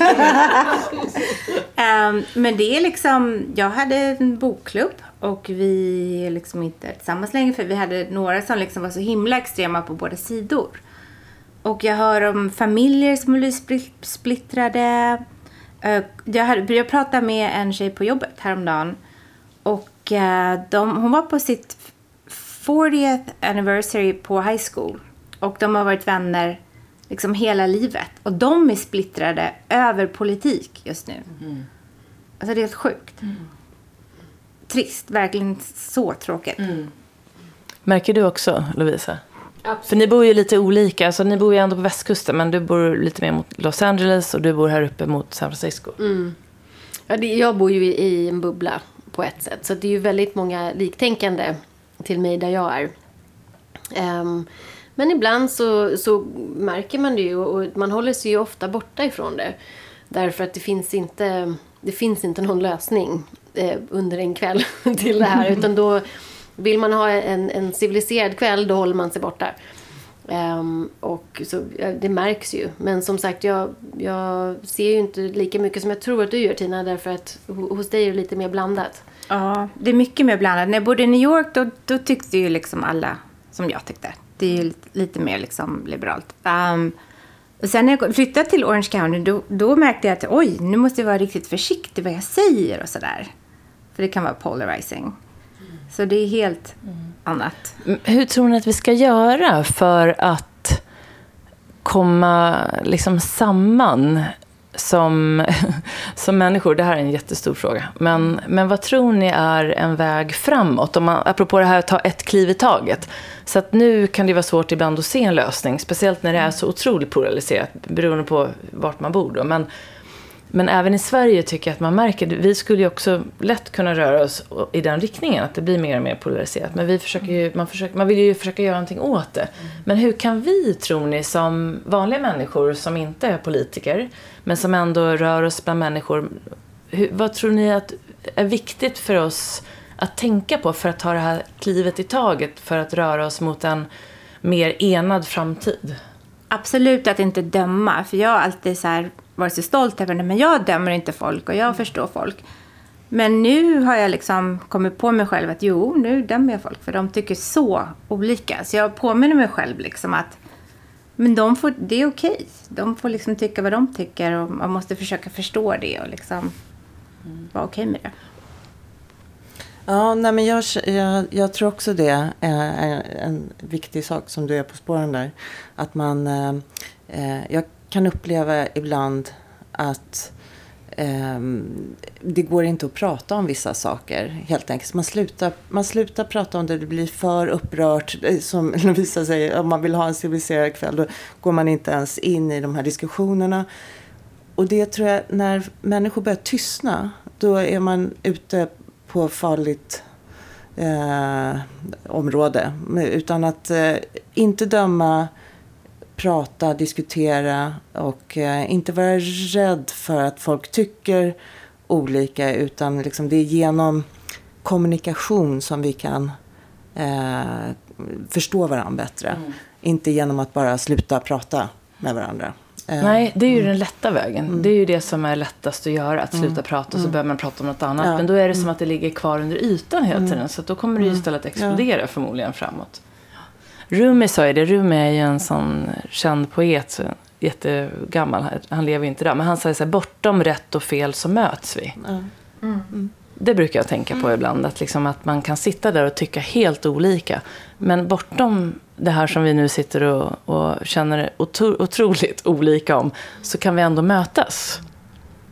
Ehm, men det är liksom, jag hade en bokklubb och vi är liksom inte tillsammans längre för vi hade några som liksom var så himla extrema på båda sidor. Och jag hör om familjer som blir spli- splittrade. Eh, Jag, pratade med en tjej på jobbet häromdagen. Och eh, de, hon var på sitt 40th anniversary på high school. Och de har varit vänner liksom hela livet. Och de är splittrade över politik just nu. Alltså det är helt sjukt. Trist, verkligen så tråkigt. Märker du också, Lovisa? För ni bor ju lite olika. Alltså, ni bor ju ändå på västkusten, men du bor lite mer mot Los Angeles och du bor här uppe mot San Francisco. Ja, det, jag bor ju i, en bubbla på ett sätt. Så det är ju väldigt många liktänkande till mig där jag är. Ehm, men ibland så, så märker man det ju och och man håller sig ju ofta borta ifrån det. Därför att det finns inte, det finns inte någon lösning eh, under en kväll till det här. Utan då vill man ha en, en civiliserad kväll, då håller man sig borta. Um, och så, ja, det märks ju. Men som sagt, jag, jag ser ju inte lika mycket som jag tror att du gör Tina. Därför att hos dig är det lite mer blandat. Ja, det är mycket mer blandat. När jag bodde i New York då, då tyckte ju liksom alla som jag tyckte. Det är ju lite, lite mer liksom liberalt. Um, och sen när jag flyttade till Orange County då, då märkte jag att oj, nu måste jag vara riktigt försiktig vad jag säger och sådär. För det kan vara polarizing. Så det är helt annat. Mm. Hur tror ni att vi ska göra för att komma liksom samman som, som människor? Det här är en jättestor fråga. Men, men vad tror ni är en väg framåt? Om man, apropå det här att ta ett kliv i taget. Så att nu kan det vara svårt ibland att se en lösning. Speciellt när det är så otroligt polariserat, beroende på vart man bor. Då. Men, men även i Sverige tycker jag att man märker, vi skulle ju också lätt kunna röra oss i den riktningen, att det blir mer och mer polariserat. Men vi försöker ju, man, försöker, man vill ju försöka göra någonting åt det. Men hur kan vi, tror ni, som vanliga människor som inte är politiker, men som ändå rör oss bland människor, hur, vad tror ni att är viktigt för oss att tänka på för att ta det här klivet i taget för att röra oss mot en mer enad framtid? Absolut att inte döma, för jag har alltid så här varit så stolt över det, men jag dömer inte folk och jag förstår folk. Men nu har jag liksom kommit på mig själv att jo, nu dömer jag folk för de tycker så olika. Så jag påminner mig själv liksom att men de får, det är okej. De får liksom tycka vad de tycker och man måste försöka förstå det och liksom vara okej med det. Ja, nej, men jag, jag, jag tror också det är en viktig sak som du är på spåren där. Att man, eh, eh jag kan uppleva ibland att eh, det går inte att prata om vissa saker helt enkelt. Man slutar, man slutar prata om det, det blir för upprört. Eh, som Lovisa säger, om man vill ha en civiliserad kväll då går man inte ens in i de här diskussionerna. Och det tror jag, när människor börjar tystna, då är man ute på farligt eh, område. Utan att eh, inte döma, prata, diskutera och eh, inte vara rädd för att folk tycker olika. Utan liksom det är genom kommunikation som vi kan eh, förstå varandra bättre. Mm. Inte genom att bara sluta prata med varandra. Eh, Nej, det är ju mm. den lätta vägen. Mm. Det är ju det som är lättast att göra. Att sluta mm. prata och så mm. börjar man prata om något annat. Ja. Men då är det som mm. att det ligger kvar under ytan hela tiden. Så då kommer det ju istället explodera ja. förmodligen framåt. Rumi sa ju det. Rumi är ju en sån känd poet. Jättegammal. Han lever ju inte idag. Men han säger så här. Bortom rätt och fel så möts vi. Det brukar jag tänka på ibland. Att, liksom att man kan sitta där och tycka helt olika. Men bortom det här som vi nu sitter och, och känner otro, otroligt olika om, så kan vi ändå mötas.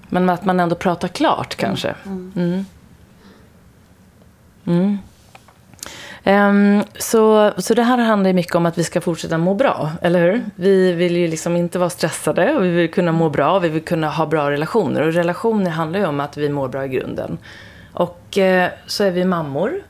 Men att man ändå pratar klart kanske. Mm. Mm. Mm. Um, så, så det här handlar mycket om att vi ska fortsätta må bra, eller hur? Vi vill ju liksom inte vara stressade och vi vill kunna må bra, vi vill kunna ha bra relationer. Och relationer handlar ju om att vi mår bra i grunden. Och eh, så är vi mammor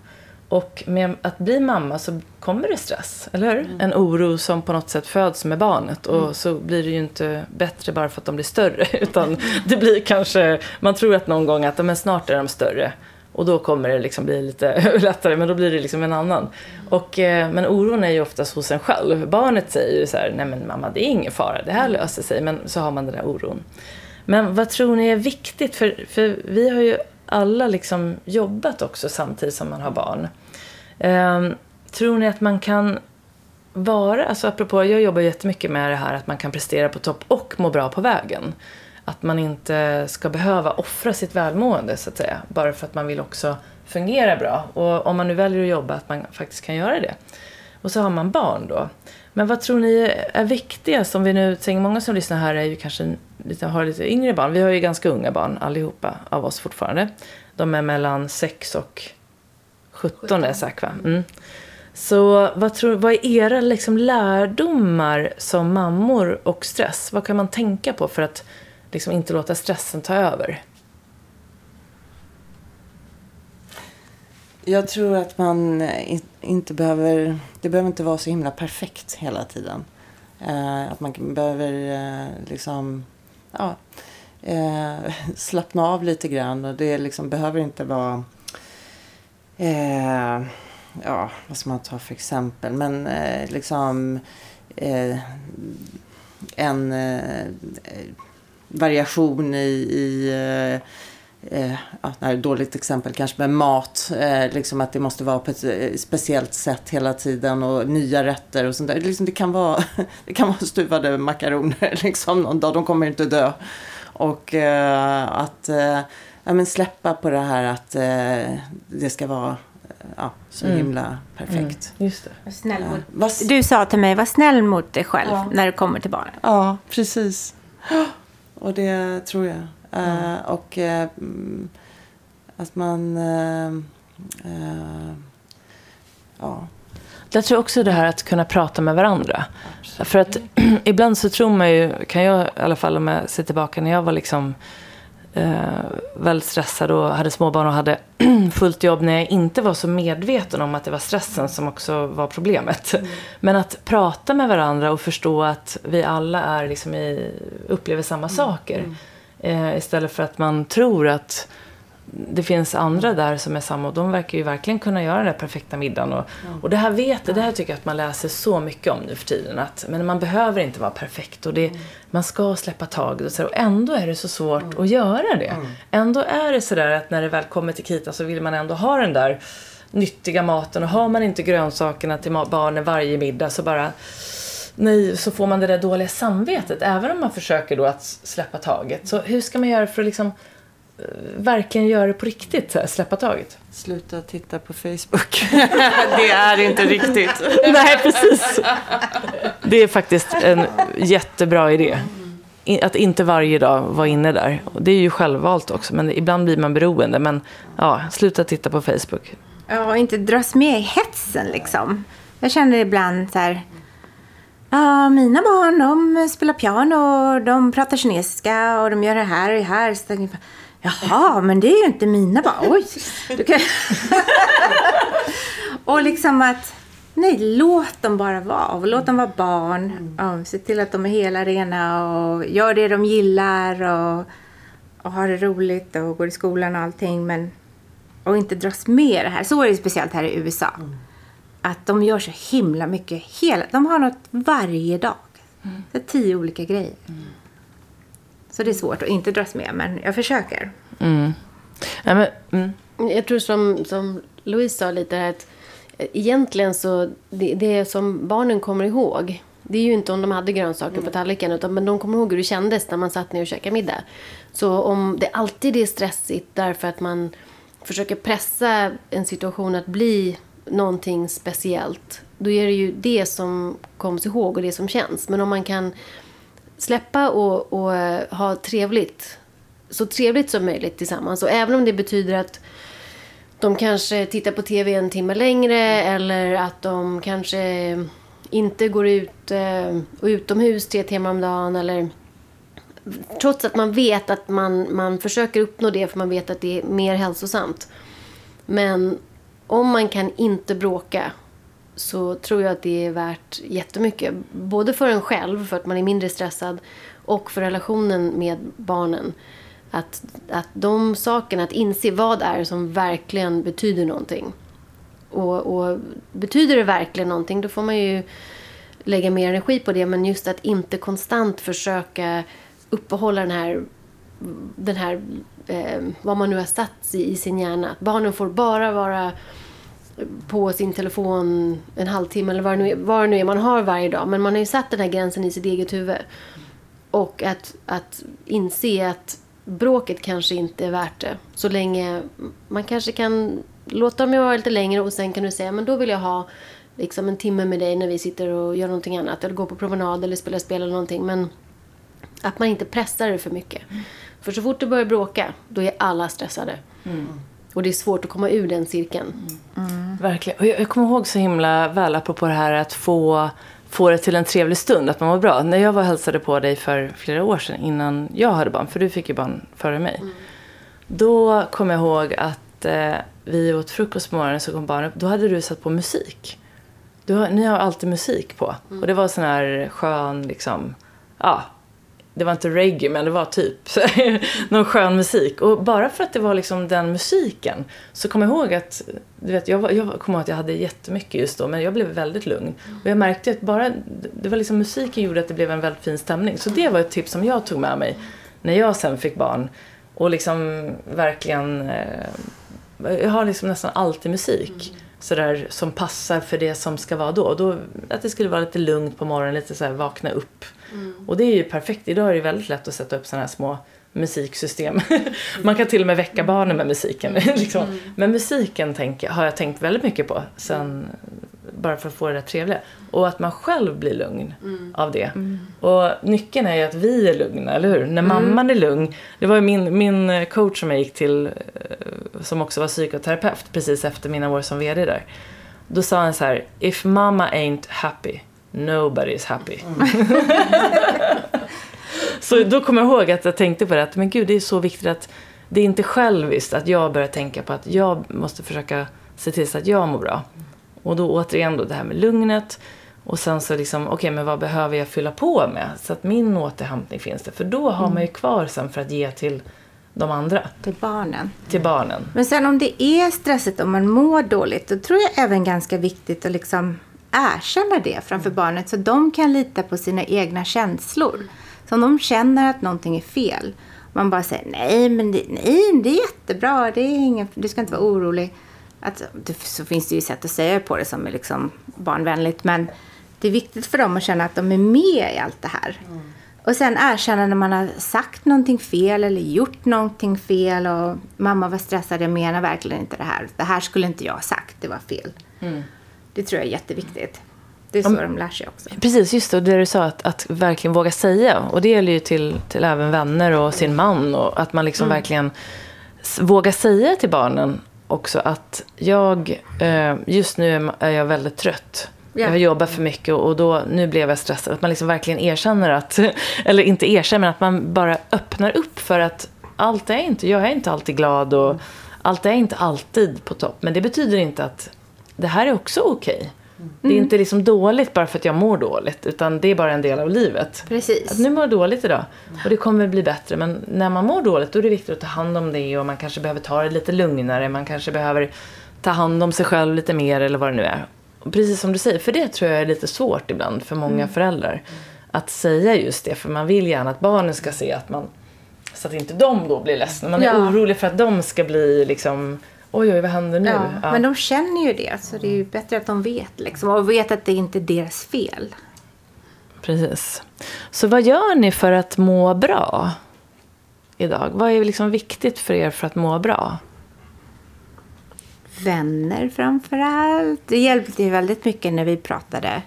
och med att bli mamma så kommer det stress, eller hur? Mm. En oro som på något sätt föds med barnet. Och mm. så blir det ju inte bättre bara för att de blir större. Utan det blir kanske, man tror att någon gång att men snart är de större. Och då kommer det liksom bli lite lättare, men då blir det liksom en annan. Och, eh, men oron är ju oftast hos en själv. Barnet säger ju så här, nej men mamma det är ingen fara, det här löser sig. Men så har man den där oron. Men vad tror ni är viktigt? För, för vi har ju alla liksom jobbat också samtidigt som man har barn. Ehm, tror ni att man kan vara, alltså apropå, jag jobbar jättemycket med det här att man kan prestera på topp och må bra på vägen. Att man inte ska behöva offra sitt välmående så att säga, bara för att man vill också fungera bra. Och om man nu väljer att jobba, att man faktiskt kan göra det. Och så har man barn då. Men vad tror ni är viktigast? Om vi nu tänker, många som lyssnar här är ju kanske lite, har lite yngre barn. Vi har ju ganska unga barn allihopa av oss fortfarande. De är mellan 6 och 17, 17. är säkert va? Mm. Så vad, tror, vad är era liksom lärdomar som mammor och stress? Vad kan man tänka på för att liksom inte låta stressen ta över? Jag tror att man inte behöver... Det behöver inte vara så himla perfekt hela tiden. Eh, att man behöver eh, liksom... Ja, eh, slappna av lite grann. Och det liksom behöver inte vara... Eh, ja, vad ska man ta för exempel? Men eh, liksom... Eh, en variation i... i eh, ja, det är ett dåligt exempel kanske med mat. Eh, liksom att det måste vara på ett eh, speciellt sätt hela tiden och nya rätter och sånt där. Liksom det, kan vara, det kan vara stuvade makaroner liksom någon dag. De kommer inte dö. Och eh, att eh, ja, men släppa på det här att eh, det ska vara ja, så mm. himla perfekt. Mm, just det. Snäll mot, du sa till mig, var snäll mot dig själv ja. när du kommer till barnen. Ja, precis. Och det tror jag. Mm. Uh, och uh, att man... Uh, ja. Jag tror också det här att kunna prata med varandra. Absolut. För att ibland så tror man ju, kan jag i alla fall om jag ser tillbaka när jag var liksom eh, väldigt stressad och hade småbarn och hade fullt jobb när jag inte var så medveten om att det var stressen som också var problemet. Mm. Men att prata med varandra och förstå att vi alla är liksom i, upplever samma mm. saker. Mm. Eh, istället för att man tror att det finns andra där som är samma och de verkar ju verkligen kunna göra den där perfekta middagen. Och, och det här vet det här tycker jag att man läser så mycket om nu för tiden. Att, men man behöver inte vara perfekt och det, man ska släppa taget och så Och ändå är det så svårt att göra det. Ändå är det sådär att när det väl kommer till krita så vill man ändå ha den där nyttiga maten. Och har man inte grönsakerna till barnen varje middag så bara nej, så får man det där dåliga samvetet. Även om man försöker då att släppa taget. Så hur ska man göra för att liksom verkligen göra det på riktigt, så här, släppa taget? Sluta titta på Facebook. det är inte riktigt. Nej, precis. Det är faktiskt en jättebra idé. Att inte varje dag vara inne där. Och Det är ju självvalt också, men ibland blir man beroende. Men ja, sluta titta på Facebook. Ja, och inte dras med i hetsen liksom. Jag känner ibland så här. Ja, mina barn de spelar piano, de pratar kinesiska och de gör det här och det här. Så tänker jag, Jaha, men det är ju inte mina barn. Oj! Kan... och liksom att, nej, låt dem bara vara. Och låt dem vara barn. Ja, se till att de är hela, rena och gör det de gillar och, och har det roligt och går i skolan och allting. Men och inte dras med det här. Så är det speciellt här i USA. Att de gör så himla mycket. Hela, de har något varje dag. Det är tio olika grejer. Så det är svårt att inte dras med, men jag försöker. Mm. Ja, men, mm. Jag tror som, som Louise sa lite här att eh, egentligen så det, det som barnen kommer ihåg det är ju inte om de hade grönsaker på tallriken utan men de kommer ihåg hur det kändes när man satt ner och käkade middag. Så om det alltid är stressigt därför att man försöker pressa en situation att bli någonting speciellt då är det ju det som kommer ihåg och det som känns. Men om man kan släppa och, och eh, ha trevligt så trevligt som möjligt tillsammans. Och även om det betyder att de kanske tittar på tv en timme längre eller att de kanske inte går ut eh, och utomhus tre timmar om dagen eller trots att man vet att man, man försöker uppnå det för man vet att det är mer hälsosamt. Men om man kan inte bråka så tror jag att det är värt jättemycket. Både för en själv, för att man är mindre stressad och för relationen med barnen. Att, att de sakerna, att inse vad det är som verkligen betyder någonting. Och, och betyder det verkligen någonting, då får man ju lägga mer energi på det. Men just att inte konstant försöka uppehålla den här, den här eh, vad man nu har satt i, i sin hjärna. Att barnen får bara vara på sin telefon en halvtimme eller vad det, nu är, vad det nu är man har varje dag. Men man har ju satt den här gränsen i sitt eget huvud. Och att, att inse att bråket kanske inte är värt det. Så länge man kanske kan låta dem vara lite längre och sen kan du säga men då vill jag ha liksom en timme med dig när vi sitter och gör någonting annat. Eller går på promenad eller spelar spel eller någonting. Men att man inte pressar det för mycket. För så fort du börjar bråka, då är alla stressade. Och det är svårt att komma ur den cirkeln. Verkligen. Och jag, jag kommer ihåg så himla väl, apropå det här att få, få det till en trevlig stund, att man mår bra. När jag var och hälsade på dig för flera år sedan, innan jag hade barn, för du fick ju barn före mig. Då kom jag ihåg att eh, vi åt frukost på morgonen, så kom barnen upp. Då hade du satt på musik. Du har, ni har alltid musik på. Och det var sån här skön, liksom, ja, det var inte reggae men det var typ någon skön musik. Och bara för att det var liksom den musiken så kom jag ihåg att, du vet, jag, jag kommer ihåg att jag hade jättemycket just då men jag blev väldigt lugn. Och jag märkte att bara, det var liksom musiken gjorde att det blev en väldigt fin stämning. Så det var ett tips som jag tog med mig när jag sen fick barn. Och liksom verkligen, eh, jag har liksom nästan alltid musik. Sådär som passar för det som ska vara då. då. Att det skulle vara lite lugnt på morgonen, lite så här vakna upp. Och det är ju perfekt. Idag är det väldigt lätt att sätta upp sådana här små musiksystem. Man kan till och med väcka barnen med musiken. liksom. Men musiken tänker, har jag tänkt väldigt mycket på. Sen, bara för att få det där trevliga. Och att man själv blir lugn av det. Och nyckeln är ju att vi är lugna, eller hur? När mamman är lugn. Det var ju min, min coach som jag gick till, eh, som också var psykoterapeut, precis efter mina år som VD där. Då sa han så här, if mama ain't happy, nobody is happy. Så då kommer jag ihåg att jag tänkte på det, att men gud, det är så viktigt att det är inte själviskt att jag börjar tänka på att jag måste försöka se till så att jag mår bra. Och då återigen då det här med lugnet. Och sen så liksom, okej men vad behöver jag fylla på med? Så att min återhämtning finns det. För då har man ju kvar sen för att ge till de andra, Till barnen. till barnen. Men sen om det är stressigt och man mår dåligt, då tror jag även ganska viktigt att liksom erkänna det framför barnet så de kan lita på sina egna känslor. Så om de känner att någonting är fel, man bara säger nej, men det, nej, det är jättebra, det är ingen, du ska inte vara orolig. Att, det, så finns det ju sätt att säga på det som är liksom barnvänligt, men det är viktigt för dem att känna att de är med i allt det här. Och sen erkänna när man har sagt någonting fel eller gjort någonting fel och mamma var stressad, jag menar verkligen inte det här. Det här skulle inte jag ha sagt, det var fel. Det tror jag är jätteviktigt. Det är så de lär sig också. Precis, just det. Och det du sa, att, att verkligen våga säga. Och det gäller ju till, till även vänner och sin man. Och att man liksom verkligen s- vågar säga till barnen också att jag, eh, just nu är jag väldigt trött. Ja. Jag har jobbat för mycket och då, nu blev jag stressad. Att man liksom verkligen erkänner att, eller inte erkänner, men att man bara öppnar upp för att allt är inte, jag är inte alltid glad och allt är inte alltid på topp. Men det betyder inte att det här är också okej. Det är inte liksom dåligt bara för att jag mår dåligt, utan det är bara en del av livet. Precis. Att nu mår jag dåligt idag och det kommer bli bättre. Men när man mår dåligt då är det viktigt att ta hand om det och man kanske behöver ta det lite lugnare. Man kanske behöver ta hand om sig själv lite mer eller vad det nu är. Och precis som du säger, för det tror jag är lite svårt ibland för många föräldrar. Att säga just det, för man vill gärna att barnen ska se att man... Så att inte de då blir ledsna. Man är Ja. orolig för att de ska bli liksom... Oj, oj, vad händer nu? Ja, Ja. Men de känner ju det, så det är ju bättre att de vet. Liksom, och vet att det inte är deras fel. Precis. Så vad gör ni för att må bra idag? Vad är liksom viktigt för er för att må bra? Vänner framför allt. Det hjälpte ju väldigt mycket när vi pratade.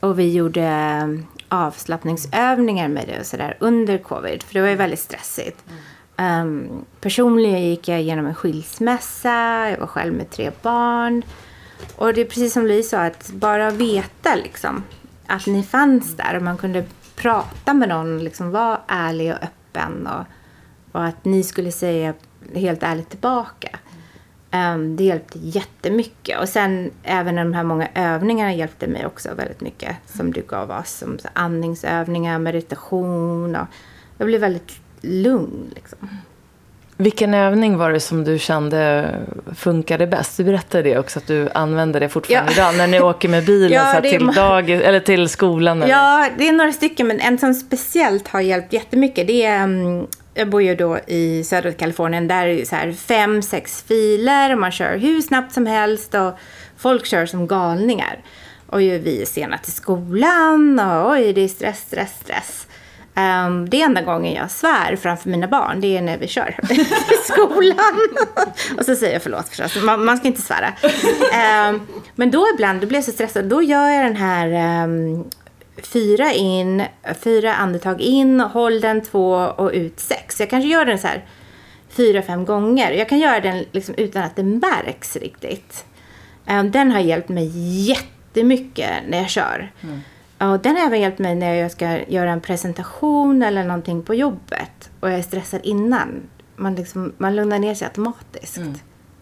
Och vi gjorde eh, avslappningsövningar med det och sådär under covid. För det var ju väldigt stressigt. Um, personligen gick jag igenom en skilsmässa. Jag var själv med tre barn. Och det är precis som Louise sa, att bara veta liksom att ni fanns där och man kunde prata med någon, liksom vara ärlig och öppen och, och att ni skulle säga helt ärligt tillbaka. Um, det hjälpte jättemycket. Och sen även de här många övningarna hjälpte mig också väldigt mycket. Som du gav oss. Som andningsövningar, meditation. Och jag blev väldigt lugn. Liksom. Vilken övning var det som du kände funkade bäst? Du berättade det också, att du använder det fortfarande Ja. idag när ni åker med bilen Ja, så till, dag, eller till skolan. Eller? Ja, det är några stycken. Men en som speciellt har hjälpt jättemycket. Det är, mm, jag bor ju då i södra Kalifornien. Där är det så här fem, sex filer. Och man kör hur snabbt som helst. Och folk kör som galningar. Och ju vi är sena till skolan. Och oj, det är stress, stress, stress. Um, det är enda gången jag svär framför mina barn, det är när vi kör till skolan. och så säger jag förlåt förstås, man, man ska inte svära. Um, men då ibland, då blir jag så stressad, då gör jag den här um, fyra in, fyra andetag in, håll den två och ut sex. Jag kanske gör den så här fyra, fem gånger. Jag kan göra den liksom utan att det märks riktigt. Den har hjälpt mig jättemycket när jag kör. Mm. Ja, den har även hjälpt mig när jag ska göra en presentation eller någonting på jobbet. Och jag är stressad innan. Man, liksom, man lugnar ner sig automatiskt.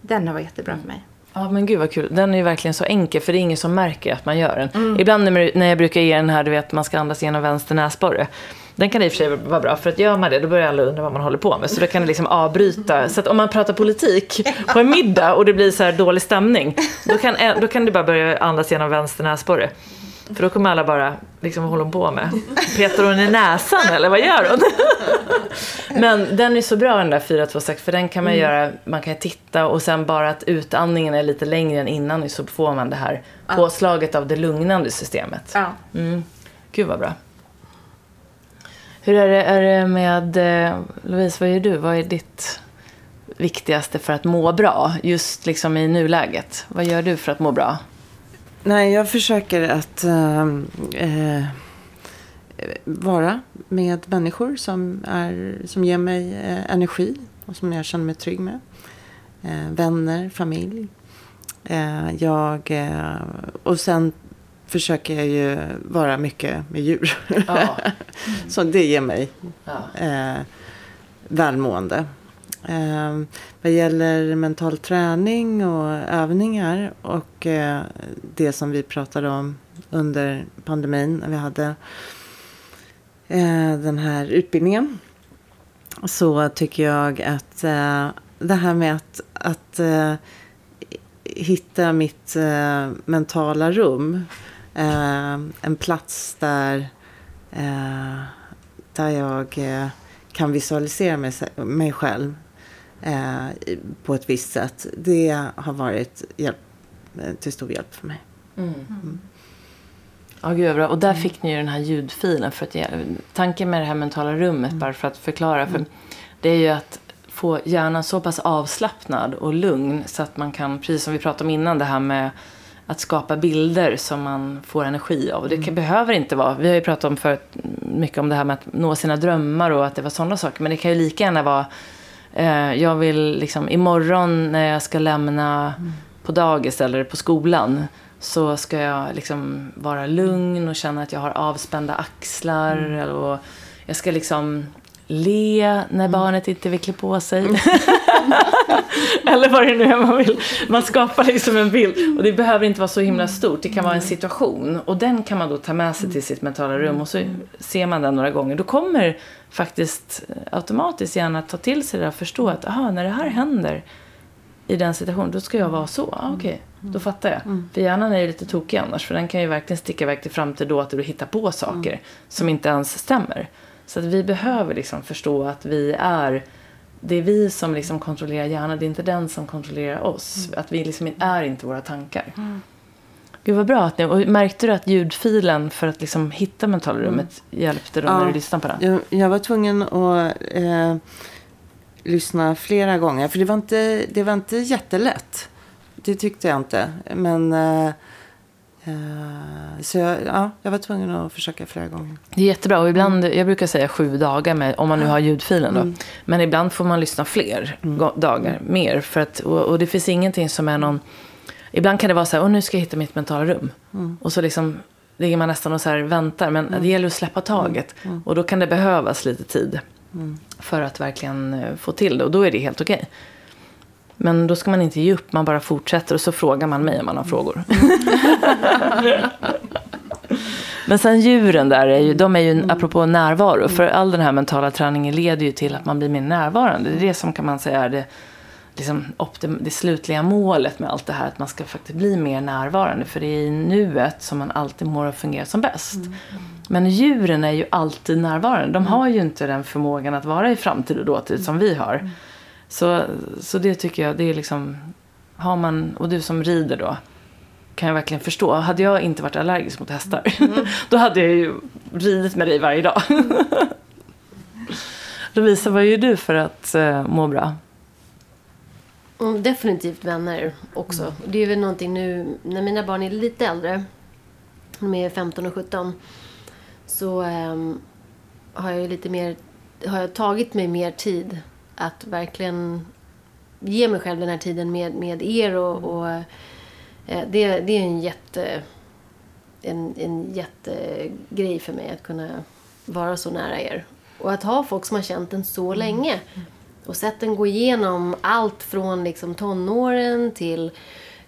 Den har varit jättebra för mig. Ja men gud vad kul. Den är ju verkligen så enkel för det är ingen som märker att man gör den. Mm. Ibland när jag brukar ge den här, du vet man ska andas genom vänster näsborre. Den kan i och för sig vara bra för att gör man det då börjar alla undra vad man håller på med. Så då kan det liksom avbryta. Så att om man pratar politik på en middag och det blir så här dålig stämning. Då kan, då kan det bara börja andas genom vänster näsborre. För då kommer alla bara, liksom vad håller hon på med? Petar hon i näsan eller vad gör hon? Men den är så bra den där 426 för den kan man göra, man kan titta och sen bara att utandningen är lite längre än innan så får man det här påslaget av det lugnande systemet. Ja. Mm. Gud vad bra. Hur är det, är det med, eh, Louise, vad gör du? Vad är ditt viktigaste för att må bra? Just liksom i nuläget. Vad gör du för att må bra? Nej, jag försöker att eh, vara med människor som, är, som ger mig eh, energi och som jag känner mig trygg med. Eh, vänner, familj. Jag, och sen försöker jag ju vara mycket med djur. Ja. Så det ger mig ja. eh, välmående. Eh, vad gäller mental träning och övningar och eh, det som vi pratade om under pandemin när vi hade eh, den här utbildningen. så tycker jag att eh, det här med att, att eh, hitta mitt eh, mentala rum. Eh, en plats där, eh, där jag eh, kan visualisera mig, mig själv på ett visst sätt. Det har varit hjälp, till stor hjälp för mig. Mm. Mm. Ja, gud bra. Och där fick ni ju den här ljudfilen. För att ge, tanken med det här mentala rummet, mm. bara för att förklara. För det är ju att få hjärnan så pass avslappnad och lugn så att man kan, precis som vi pratade om innan, det här med att skapa bilder som man får energi av. Det mm. behöver inte vara, vi har ju pratat om för mycket om det här med att nå sina drömmar och att det var sådana saker. Men det kan ju lika gärna vara, eh, jag vill liksom imorgon när jag ska lämna mm. på dagis eller på skolan så ska jag liksom vara lugn och känna att jag har avspända axlar. Mm. Och jag ska liksom le när mm. barnet inte vill klä på sig. Eller vad det nu är man vill. Man skapar liksom en bild. Och det behöver inte vara så himla stort. Det kan vara en situation. Och den kan man då ta med sig till sitt mentala rum. Och så ser man den några gånger. Då kommer faktiskt automatiskt hjärnan ta till sig det och förstå att aha, när det här händer i den situationen, då ska jag vara så. Ah, Okej, okay. då fattar jag. Mm. För hjärnan är ju lite tokig annars. För den kan ju verkligen sticka iväg till framtid då att du hittar på saker mm. som inte ens stämmer. Så att vi behöver liksom förstå att vi är det är vi som liksom kontrollerar hjärnan, det är inte den som kontrollerar oss. Mm. Att vi liksom är inte våra tankar. Mm. Gud vad bra. Att ni, och märkte du att ljudfilen för att liksom hitta mentalrummet mm. hjälpte då ja, när du lyssnade på den? Jag, jag var tvungen att eh, lyssna flera gånger. För det var, inte, det var inte jättelätt. Det tyckte jag inte. Men Eh, så jag, ja, jag var tvungen att försöka flera gånger. Det är jättebra. Och ibland, jag brukar säga sju dagar med, om man nu har ljudfilen. Då. Mm. Men ibland får man lyssna fler mm. dagar, mer. För att, och, och, det finns ingenting som är någon... Ibland kan det vara så här, nu ska jag hitta mitt mentala rum. Mm. Och så liksom ligger man nästan och så väntar. Men mm. det gäller att släppa taget. Mm. Mm. Och då kan det behövas lite tid. För att verkligen eh, få till det. Och då är det helt okej. Okay. Men då ska man inte ge upp, man bara fortsätter och så frågar man mig om man har frågor. Men sen djuren där, är ju, de är ju, mm. apropå närvaro, för all den här mentala träningen leder ju till att man blir mer närvarande. Det är det som kan man säga är det, liksom, optim, det slutliga målet med allt det här, att man ska faktiskt bli mer närvarande. För det är i nuet som man alltid mår och fungerar som bäst. Mm. Men djuren är ju alltid närvarande. De har ju inte den förmågan att vara i framtid och dåtid som vi har. Mm. Så, så det tycker jag, det är liksom, har man, och du som rider då, kan jag verkligen förstå. Hade jag inte varit allergisk mot hästar, mm. då hade jag ju ridit med dig varje dag. Lovisa, vad gör du för att uh, må bra? Mm, definitivt vänner också. Mm. Det är väl någonting nu, när mina barn är lite äldre, de är 15 och 17, så um, har jag lite mer, har jag tagit mig mer tid att verkligen ge mig själv den här tiden med, med er. Och, mm. och eh, det, det är en jätte en, en jättegrej för mig att kunna vara så nära er. Och att ha folk som har känt en så mm. länge. Och sett den gå igenom allt från liksom tonåren till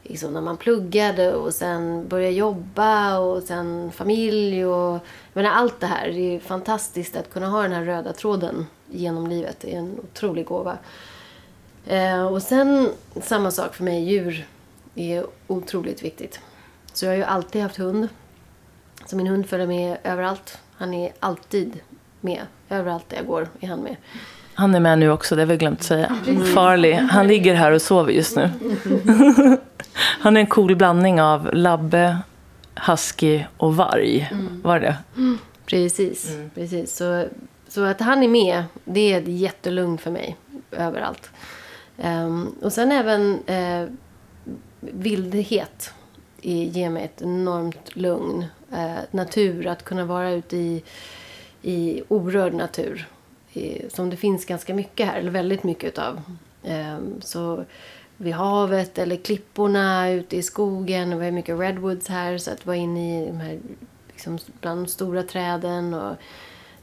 liksom när man pluggade och sen började jobba och sen familj. Och, jag menar, allt det här. Det är fantastiskt att kunna ha den här röda tråden genom livet. Det är en otrolig gåva. Eh, och sen samma sak för mig, djur är otroligt viktigt. Så jag har ju alltid haft hund. Så min hund följer med överallt. Han är alltid med. Överallt där jag går är han med. Han är med nu också, det har vi glömt att säga. Mm. Farlig. Han ligger här och sover just nu. han är en cool blandning av labbe, husky och varg. Mm. Var det mm. Precis. Mm. precis. Så så att han är med, det är jättelugn för mig överallt. Um, och sen även uh, vildhet ger mig ett enormt lugn. Uh, natur, att kunna vara ute i, i orörd natur. I, som det finns ganska mycket här, eller väldigt mycket utav. Um, ehm, så vid havet eller klipporna ute i skogen. Vi har mycket redwoods här, så att vara inne i de här liksom, bland de stora träden. och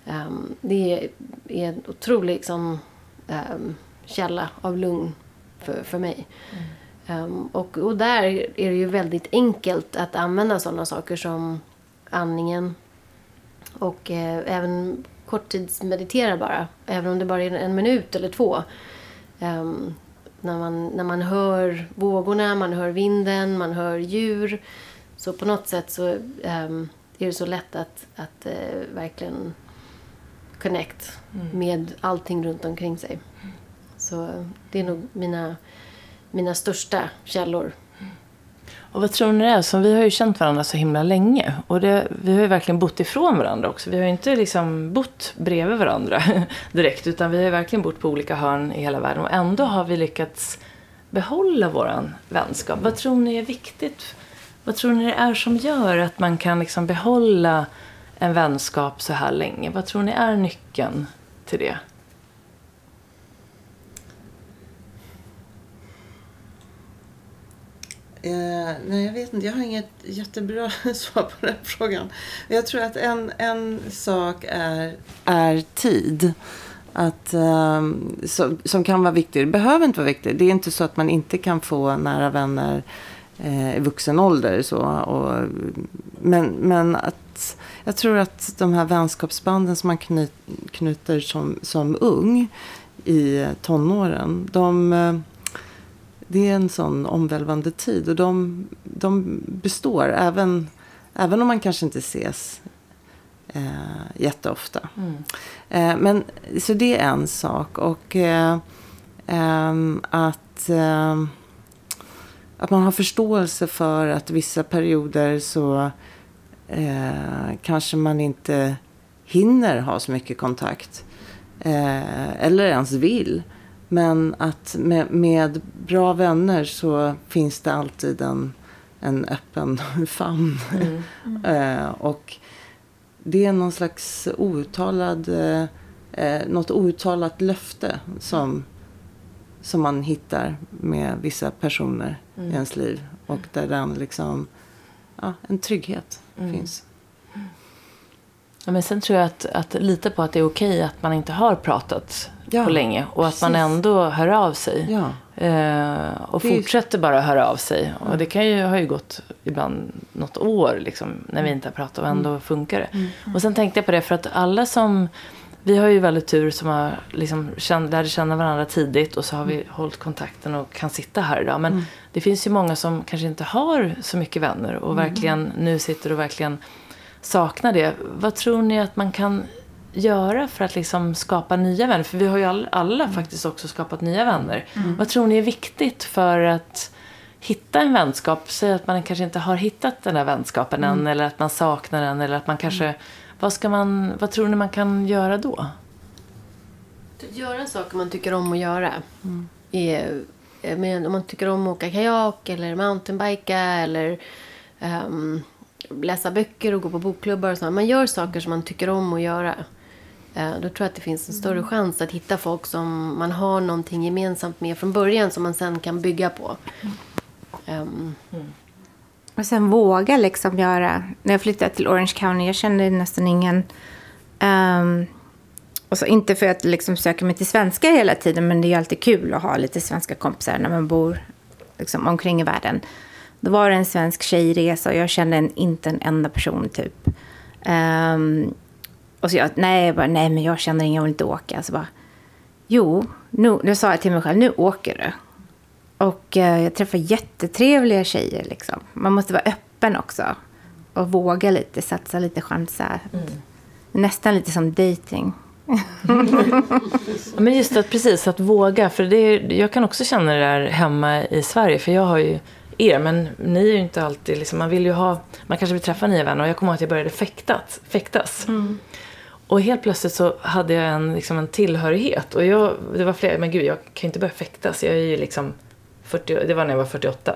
Um, det är en otrolig liksom, um, källa av lugn för, för mig. Mm. Um, och, och där är det ju väldigt enkelt att använda sådana saker som andningen och eh, även korttidsmeditera bara. Även om det bara är en minut eller två. När, man, när man hör vågorna, man hör vinden, man hör djur. Så på något sätt så är det så lätt att, att uh, verkligen connect mm. med allting runt omkring sig. Så det är nog mina, mina största källor. Och vad tror ni det är? Så vi har ju känt varandra så himla länge. Och det, vi har ju verkligen bott ifrån varandra också. Vi har ju inte liksom bott bredvid varandra direkt. Utan vi har ju verkligen bott på olika hörn i hela världen. Och ändå har vi lyckats behålla vår vänskap. Vad tror ni är viktigt? Vad tror ni det är som gör att man kan liksom behålla en vänskap så här länge? Vad tror ni är nyckeln till det? Eh, nej, jag vet inte. Jag har inget jättebra svar på den frågan. Jag tror att en, en sak är, är tid. Att, eh, som, som kan vara viktig. Det behöver inte vara viktigt. Det är inte så att man inte kan få nära vänner eh, i vuxen ålder. Så, och, men, men att, jag tror att de här vänskapsbanden som man knyt, knyter som, som ung i tonåren. De eh, det är en sån omvälvande tid och de, de består även, även om man kanske inte ses eh, jätteofta. Mm. Eh, men, så det är en sak. Och eh, att, eh, att man har förståelse för att vissa perioder så eh, kanske man inte hinner ha så mycket kontakt. Eh, eller ens vill. Men att med, med, bra vänner så finns det alltid en, en öppen famn. Mm. Mm. eh, och det är någon slags outtalad, eh, något outtalat löfte som, som man hittar med vissa personer mm. i ens liv. Och där den liksom, ja, en trygghet mm. finns. Ja, men sen tror jag att, att lita på att det är okej att man inte har pratat ja, på länge. Och precis. att man ändå hör av sig. Ja. Eh, och det fortsätter bara höra av sig. Ja. Och det kan ju, har ju gått ibland något år liksom, när vi inte har pratat och ändå mm. funkar det. Mm. Och sen tänkte jag på det för att alla som vi har ju väldigt tur som har liksom känd, lärde känna varandra tidigt och så har vi mm. hållit kontakten och kan sitta här idag. Men mm. det finns ju många som kanske inte har så mycket vänner och mm. verkligen nu sitter och verkligen saknar det. Vad tror ni att man kan göra för att liksom skapa nya vänner? För vi har ju alla, alla mm. faktiskt också skapat nya vänner. Mm. Vad tror ni är viktigt för att hitta en vänskap? Säg att man kanske inte har hittat den där vänskapen än eller att man saknar den eller att man kanske... Mm. Vad, ska man, vad tror ni man kan göra då? Göra saker man tycker om att göra. Mm. Är, men om man tycker om att åka kajak eller mountainbika eller um, läsa böcker och gå på bokklubbar och sånt. Man gör saker som man tycker om att göra. Eh, då tror jag att det finns en större chans att hitta folk som man har någonting gemensamt med från början som man sen kan bygga på. Um. Mm. Och sen våga liksom göra. När jag flyttade till Orange County, jag kände nästan ingen... Um, och så inte för att liksom söka mig till svenskar hela tiden, men det är ju alltid kul att ha lite svenska kompisar när man bor liksom, omkring i världen. Då var det en svensk tjejresa och jag kände en, inte en enda person typ. Um, och så jag, nej, jag bara, nej men jag känner ingen, jag vill inte åka. Så bara, jo, nu, nu sa jag till mig själv, nu åker du. Och uh, jag träffar jättetrevliga tjejer liksom. Man måste vara öppen också. Och våga lite, satsa lite, chansa. Mm. Nästan lite som dating. men just att precis, att våga. För det är, jag kan också känna det där hemma i Sverige. För jag har ju er. Men ni är ju inte alltid, liksom, man vill ju ha, man kanske vill träffa nya vänner. Och jag kommer ihåg att jag började fäktas. fäktas. Mm. Och helt plötsligt så hade jag en, liksom en tillhörighet. Och jag, det var flera, men gud jag kan ju inte börja fäktas. Jag är ju liksom 40, det var när jag var 48.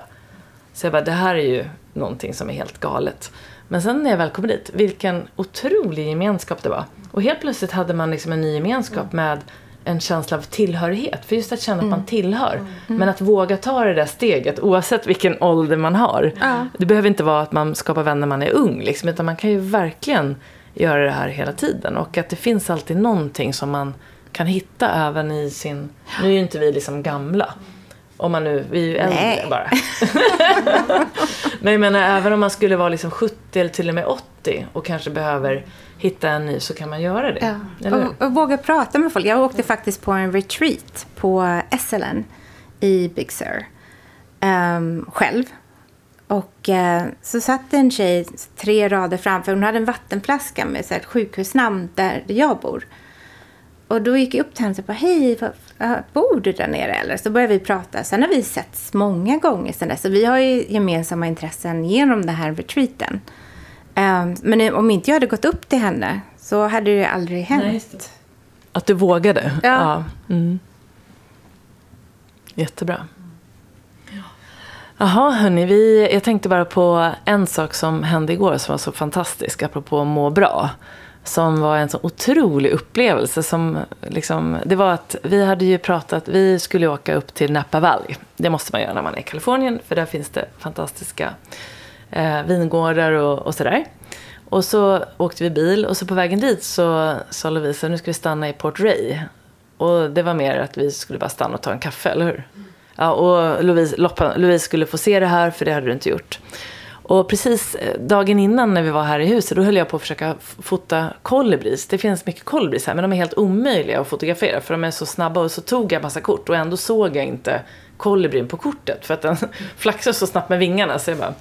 Så jag bara, det här är ju någonting som är helt galet. Men sen när jag väl kom dit, vilken otrolig gemenskap det var. Och helt plötsligt hade man liksom en ny gemenskap mm. med en känsla av tillhörighet. För just att känna mm. att man tillhör. Mm. Men att våga ta det där steget oavsett vilken ålder man har. Mm. Det behöver inte vara att man skapar vänner när man är ung. Liksom, utan man kan ju verkligen göra det här hela tiden. Och att det finns alltid någonting som man kan hitta även i sin... Nu är ju inte vi liksom gamla. Om man nu, vi är ju äldre Nej. bara. Men jag menar, även om man skulle vara liksom 70 eller till och med 80 och kanske behöver hitta en ny så kan man göra det. Ja. Och, och våga prata med folk. Jag åkte faktiskt på en retreat på SLN i Big Sur. ehm, själv. Och eh, så satt en tjej tre rader framför. Hon hade en vattenflaska med så här, ett sjukhusnamn där jag bor. Och då gick jag upp till henne och sa, hej, bor du där nere eller? Så började vi prata. Sen har vi setts många gånger sen dess. Så vi har ju gemensamma intressen genom den här retreaten. Ehm, men om inte jag hade gått upp till henne så hade det aldrig hänt. Nej, det. Att du vågade? Ja. Mm. Jättebra. Jaha, hörni, vi, jag tänkte bara på en sak som hände igår som var så fantastisk, apropå att må bra. Som var en så otrolig upplevelse. Som liksom, det var att vi hade ju pratat, vi skulle åka upp till Napa Valley. Det måste man göra när man är i Kalifornien, för där finns det fantastiska eh, vingårdar och, och sådär. Och så åkte vi bil och så på vägen dit så sa Lovisa, nu ska vi stanna i Port Ray. Och det var mer att vi skulle bara stanna och ta en kaffe, eller hur? Ja, och Louise, Loppa, Louise skulle få se det här, för det hade du inte gjort. Och precis eh, dagen innan när vi var här i huset, då höll jag på att försöka fota kolibris. Det finns mycket kolibris här, men de är helt omöjliga att fotografera, för de är så snabba. Och så tog jag massa kort och ändå såg jag inte kolibrin på kortet, för att den flaxar så snabbt med vingarna. Så jag bara,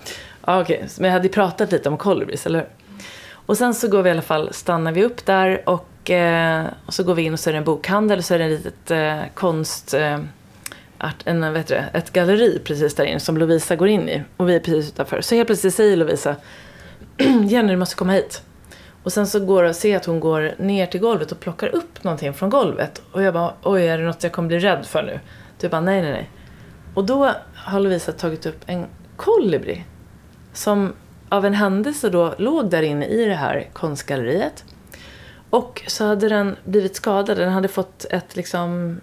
ja okej. Men jag hade ju pratat lite om kolibris, eller hur? Och sen så går vi i alla fall, stannar vi upp där och, eh, och så går vi in och så är det en bokhandel och så är det ett litet eh, konst... Eh, art, en, vet du, ett galleri precis där inne som Lovisa går in i. Och vi är precis utanför. Så helt plötsligt säger Lovisa, Jenny du måste komma hit. Och sen så går jag att att hon går ner till golvet och plockar upp någonting från golvet. Och jag bara, oj är det något jag kommer bli rädd för nu? Du bara, nej nej nej. Och då har Lovisa tagit upp en kolibri. Som av en händelse då låg där inne i det här konstgalleriet. Och så hade den blivit skadad. Den hade fått ett liksom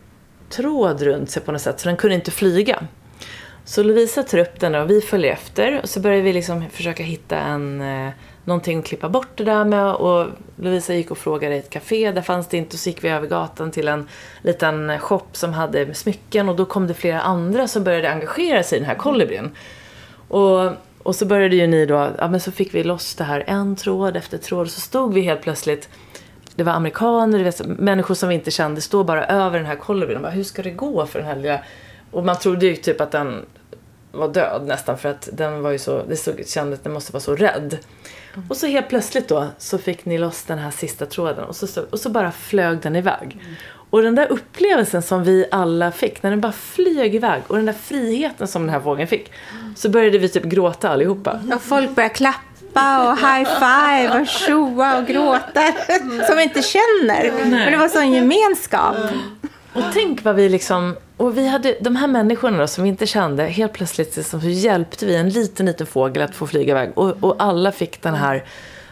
tråd runt sig på något sätt så den kunde inte flyga. Så Lovisa tar upp den och vi följer efter och så börjar vi liksom försöka hitta en, eh, någonting att klippa bort det där med och Lovisa gick och frågade i ett café, där fanns det inte och så gick vi över gatan till en liten shop som hade smycken och då kom det flera andra som började engagera sig i den här kolibrin. Och, och så började ju ni då, ja men så fick vi loss det här en tråd efter tråd och så stod vi helt plötsligt det var amerikaner, vet, människor som vi inte kände, stod bara över den här kolibrin och bara, hur ska det gå för den här lilla... Och man trodde ju typ att den var död nästan för att den var ju så, det såg, kändes, att den måste vara så rädd. Och så helt plötsligt då så fick ni loss den här sista tråden och så, och så bara flög den iväg. Och den där upplevelsen som vi alla fick, när den bara flög iväg och den där friheten som den här fågeln fick, så började vi typ gråta allihopa. Och folk började klappa och high five och tjoa och gråta. Som vi inte känner. Men det var sån gemenskap. Och tänk vad vi liksom, och vi hade, de här människorna då, som vi inte kände, helt plötsligt liksom, så hjälpte vi en liten, liten fågel att få flyga iväg. Och, och alla fick den här,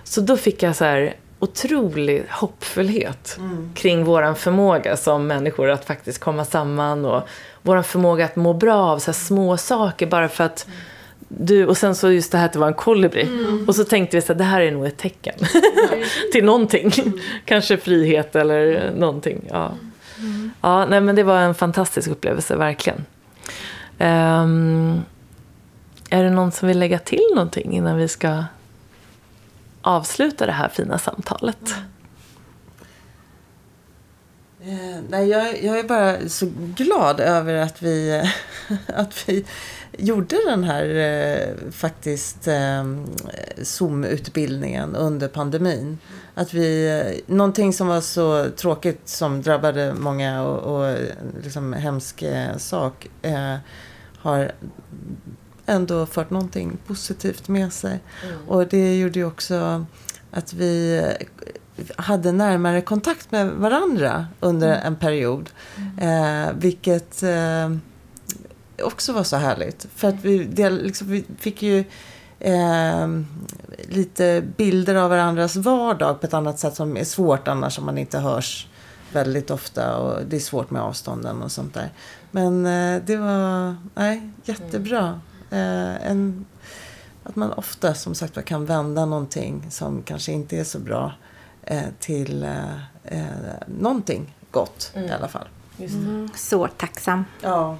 så då fick jag så här otrolig hoppfullhet kring våran förmåga som människor att faktiskt komma samman och våran förmåga att må bra av så här små saker bara för att du, och sen så just det här att det var en kolibri. Och så tänkte vi så här, det här är nog ett tecken till någonting. Kanske frihet eller någonting. Ja. Ja, nej men det var en fantastisk upplevelse, verkligen. Ehm, är det någon som vill lägga till någonting innan vi ska avsluta det här fina samtalet? Eh, nej, jag, jag är bara så glad över att vi, att vi gjorde den här eh, faktiskt eh, Zoom-utbildningen under pandemin. Att vi, eh, någonting som var så tråkigt som drabbade många och, och liksom hemsk eh, sak eh, har ändå fört någonting positivt med sig. Och det gjorde ju också att vi hade närmare kontakt med varandra under en period. Eh, vilket eh, också var så härligt. För att vi, det, liksom, vi fick ju eh, lite bilder av varandras vardag på ett annat sätt som är svårt annars om man inte hörs väldigt ofta och det är svårt med avstånden och sånt där. Men eh, det var nej, jättebra. Eh, en, att man ofta som sagt kan vända någonting som kanske inte är så bra eh, till eh, eh, någonting gott i alla fall. Mm, så tacksam. Ja.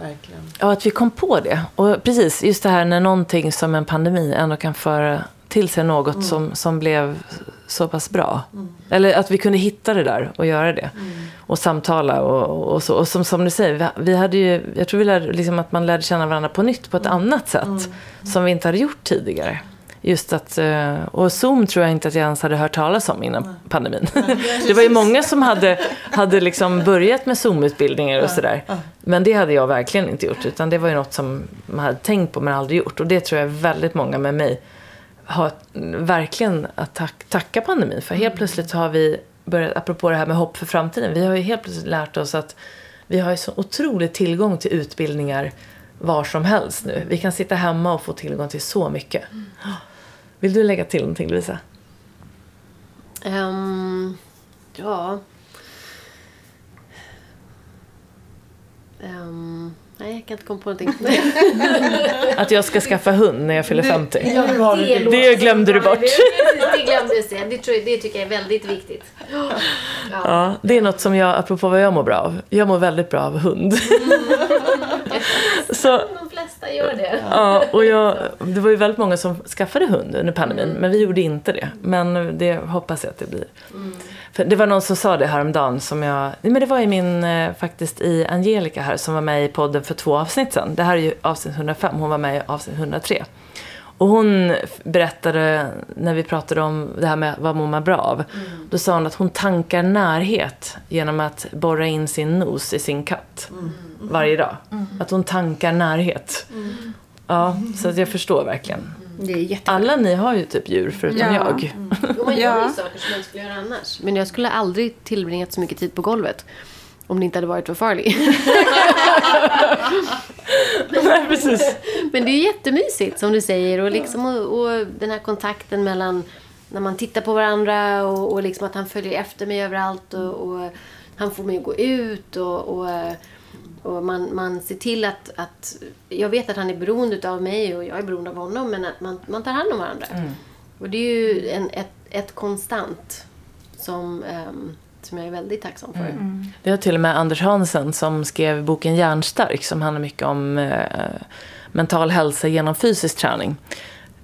Verkligen. Ja, att vi kom på det. Och precis, just det här när någonting som en pandemi ändå kan föra till sig något Mm. som, som blev så pass bra. Eller att vi kunde hitta det där och göra det. Mm. Och samtala och, och så. Och som, som du säger, vi, vi hade ju, jag tror vi lärde, liksom att man lärde känna varandra på nytt på ett Mm. annat sätt. Som vi inte hade gjort tidigare. Just att, eh, och Zoom tror jag inte att jag ens hade hört talas om innan pandemin. Det var ju många som hade, hade liksom börjat med Zoom-utbildningar och sådär. Men det hade jag verkligen inte gjort. Utan det var ju något som man hade tänkt på men aldrig gjort. Och det tror jag väldigt många med mig har verkligen att tack, tacka pandemin. För helt plötsligt har vi börjat, apropå det här med hopp för framtiden. Vi har ju helt plötsligt lärt oss att vi har ju så otrolig tillgång till utbildningar var som helst nu. Vi kan sitta hemma och få tillgång till så mycket. Vill du lägga till någonting Lovisa? Um, ja. Um, nej, jag kan inte komma på någonting. Att jag ska skaffa hund när jag fyller 50. Ja, nu har du det. Det glömde du bort. Det glömdes jag. Det, tror jag, det tycker jag är väldigt viktigt. Ja, det är något som jag, apropå vad jag mår bra av. Jag mår väldigt bra av hund. Så, De flesta gör det. ja, och jag, det var ju väldigt många som skaffade hund under pandemin, men vi gjorde inte det. Men det hoppas jag att det blir. För det var någon som sa det häromdagen som jag, nej men det var ju min, eh, faktiskt i Angelica här som var med i podden för två avsnitt sedan. Det här är ju avsnitt 105, hon var med i avsnitt 103. Och hon berättade, när vi pratade om det här med vad mår man bra av. Då sa hon att hon tankar närhet genom att borra in sin nos i sin katt. Varje dag. Att hon tankar närhet. Ja, så att jag förstår verkligen. Det är jätte... Alla ni har ju typ djur förutom Ja. jag. Jo, man gör ju saker som man skulle göra annars. Men jag skulle aldrig tillbringat så mycket tid på golvet. Om det inte hade varit för Farley. Nej, precis. Men det är jättemysigt som du säger. Och, liksom, och, och den här kontakten mellan när man tittar på varandra och, och liksom att han följer efter mig överallt. Och, och han får mig att gå ut och, och, och man, man ser till att, att... Jag vet att han är beroende av mig och jag är beroende av honom. Men att man, man tar hand om varandra. Och det är ju en, ett, ett konstant som, ehm, som jag är väldigt tacksam för. Det har till och med Anders Hansen som skrev boken Hjärnstark som handlar mycket om eh, mental hälsa genom fysisk träning.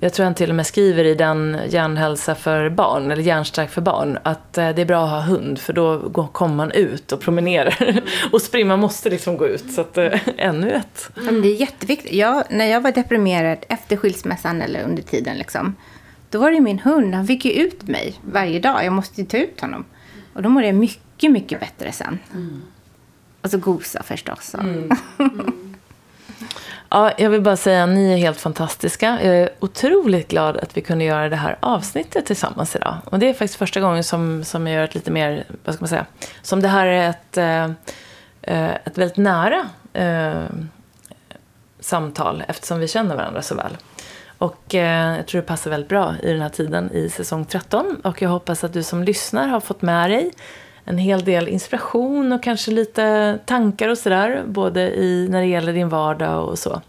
Jag tror han till och med skriver i den Hjärnhälsa för barn, eller Hjärnstark för barn, att eh, det är bra att ha hund för då kommer man ut och promenerar. och springa, måste liksom gå ut. Så att, eh, ännu ett. Men det är jätteviktigt. Jag, när jag var deprimerad efter skilsmässan eller under tiden, liksom, då var det min hund. Han fick ju ut mig varje dag. Jag måste ju ta ut honom. Och då mådde jag mycket, mycket bättre sen. Och så gosa förstås. Och. Ja, jag vill bara säga att ni är helt fantastiska. Jag är otroligt glad att vi kunde göra det här avsnittet tillsammans idag. Och det är faktiskt första gången som, som jag gör ett lite mer, vad ska man säga, som det här är ett, eh, eh ett väldigt nära eh, samtal eftersom vi känner varandra så väl. Och eh, jag tror det passar väldigt bra i den här tiden i säsong 13. Och jag hoppas att du som lyssnar har fått med dig en hel del inspiration och kanske lite tankar och sådär. Både i, när det gäller din vardag och så.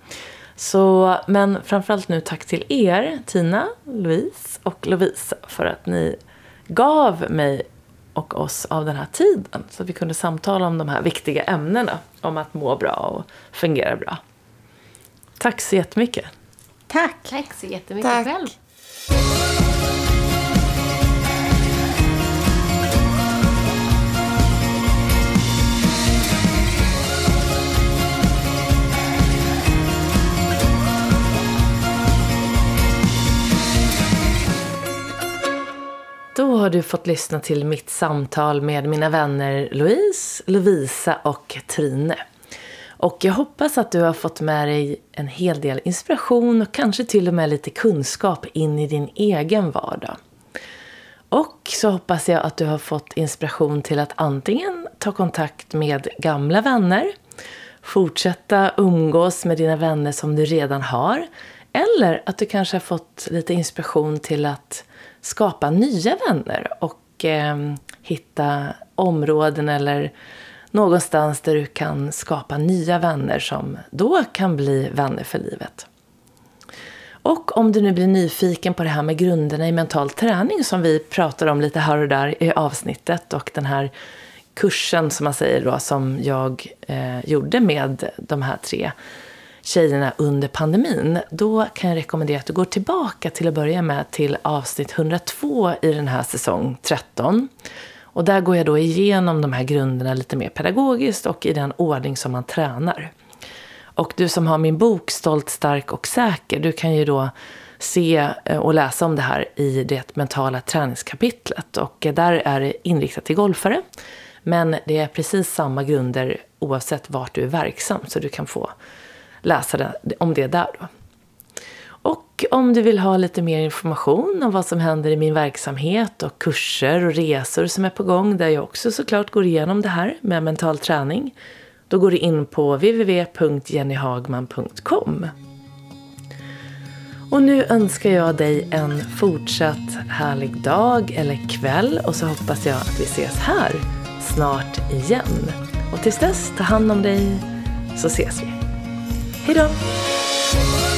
så. Men framförallt nu tack till er, Tina, Louise och Lovisa, för att ni gav mig och oss av den här tiden. Så att vi kunde samtala om de här viktiga ämnena. Om att må bra och fungera bra. Tack så jättemycket. Tack! Tack så jättemycket Tack. själv. Då har du fått lyssna till mitt samtal med mina vänner Louise, Lovisa och Trine. Och jag hoppas att du har fått med dig en hel del inspiration och kanske till och med lite kunskap in i din egen vardag. Och så hoppas jag att du har fått inspiration till att antingen ta kontakt med gamla vänner, fortsätta umgås med dina vänner som du redan har, eller att du kanske har fått lite inspiration till att skapa nya vänner och eh, hitta områden eller någonstans där du kan skapa nya vänner som då kan bli vänner för livet. Och om du nu blir nyfiken på det här med grunderna i mental träning som vi pratar om lite här och där i avsnittet och den här kursen som man säger då, som jag eh, gjorde med de här tre tjejerna under pandemin, då kan jag rekommendera att du går tillbaka till att börja med till avsnitt 102 i den här säsong 13. Och där går jag då igenom de här grunderna lite mer pedagogiskt och i den ordning som man tränar. Och du som har min bok Stolt, stark och säker, du kan ju då se eh, och läsa om det här i det mentala träningskapitlet. Och eh, där är det inriktat till golfare. Men det är precis samma grunder oavsett vart du är verksam, så du kan få läsa om det där då. Och om du vill ha lite mer information om vad som händer i min verksamhet och kurser och resor som är på gång, där jag också såklart går igenom det här med mental träning, då går du in på www.jennyhagman.com. Och nu önskar jag dig en fortsatt härlig dag eller kväll och så hoppas jag att vi ses här snart igen. Och tills dess, ta hand om dig så ses vi. Hej då!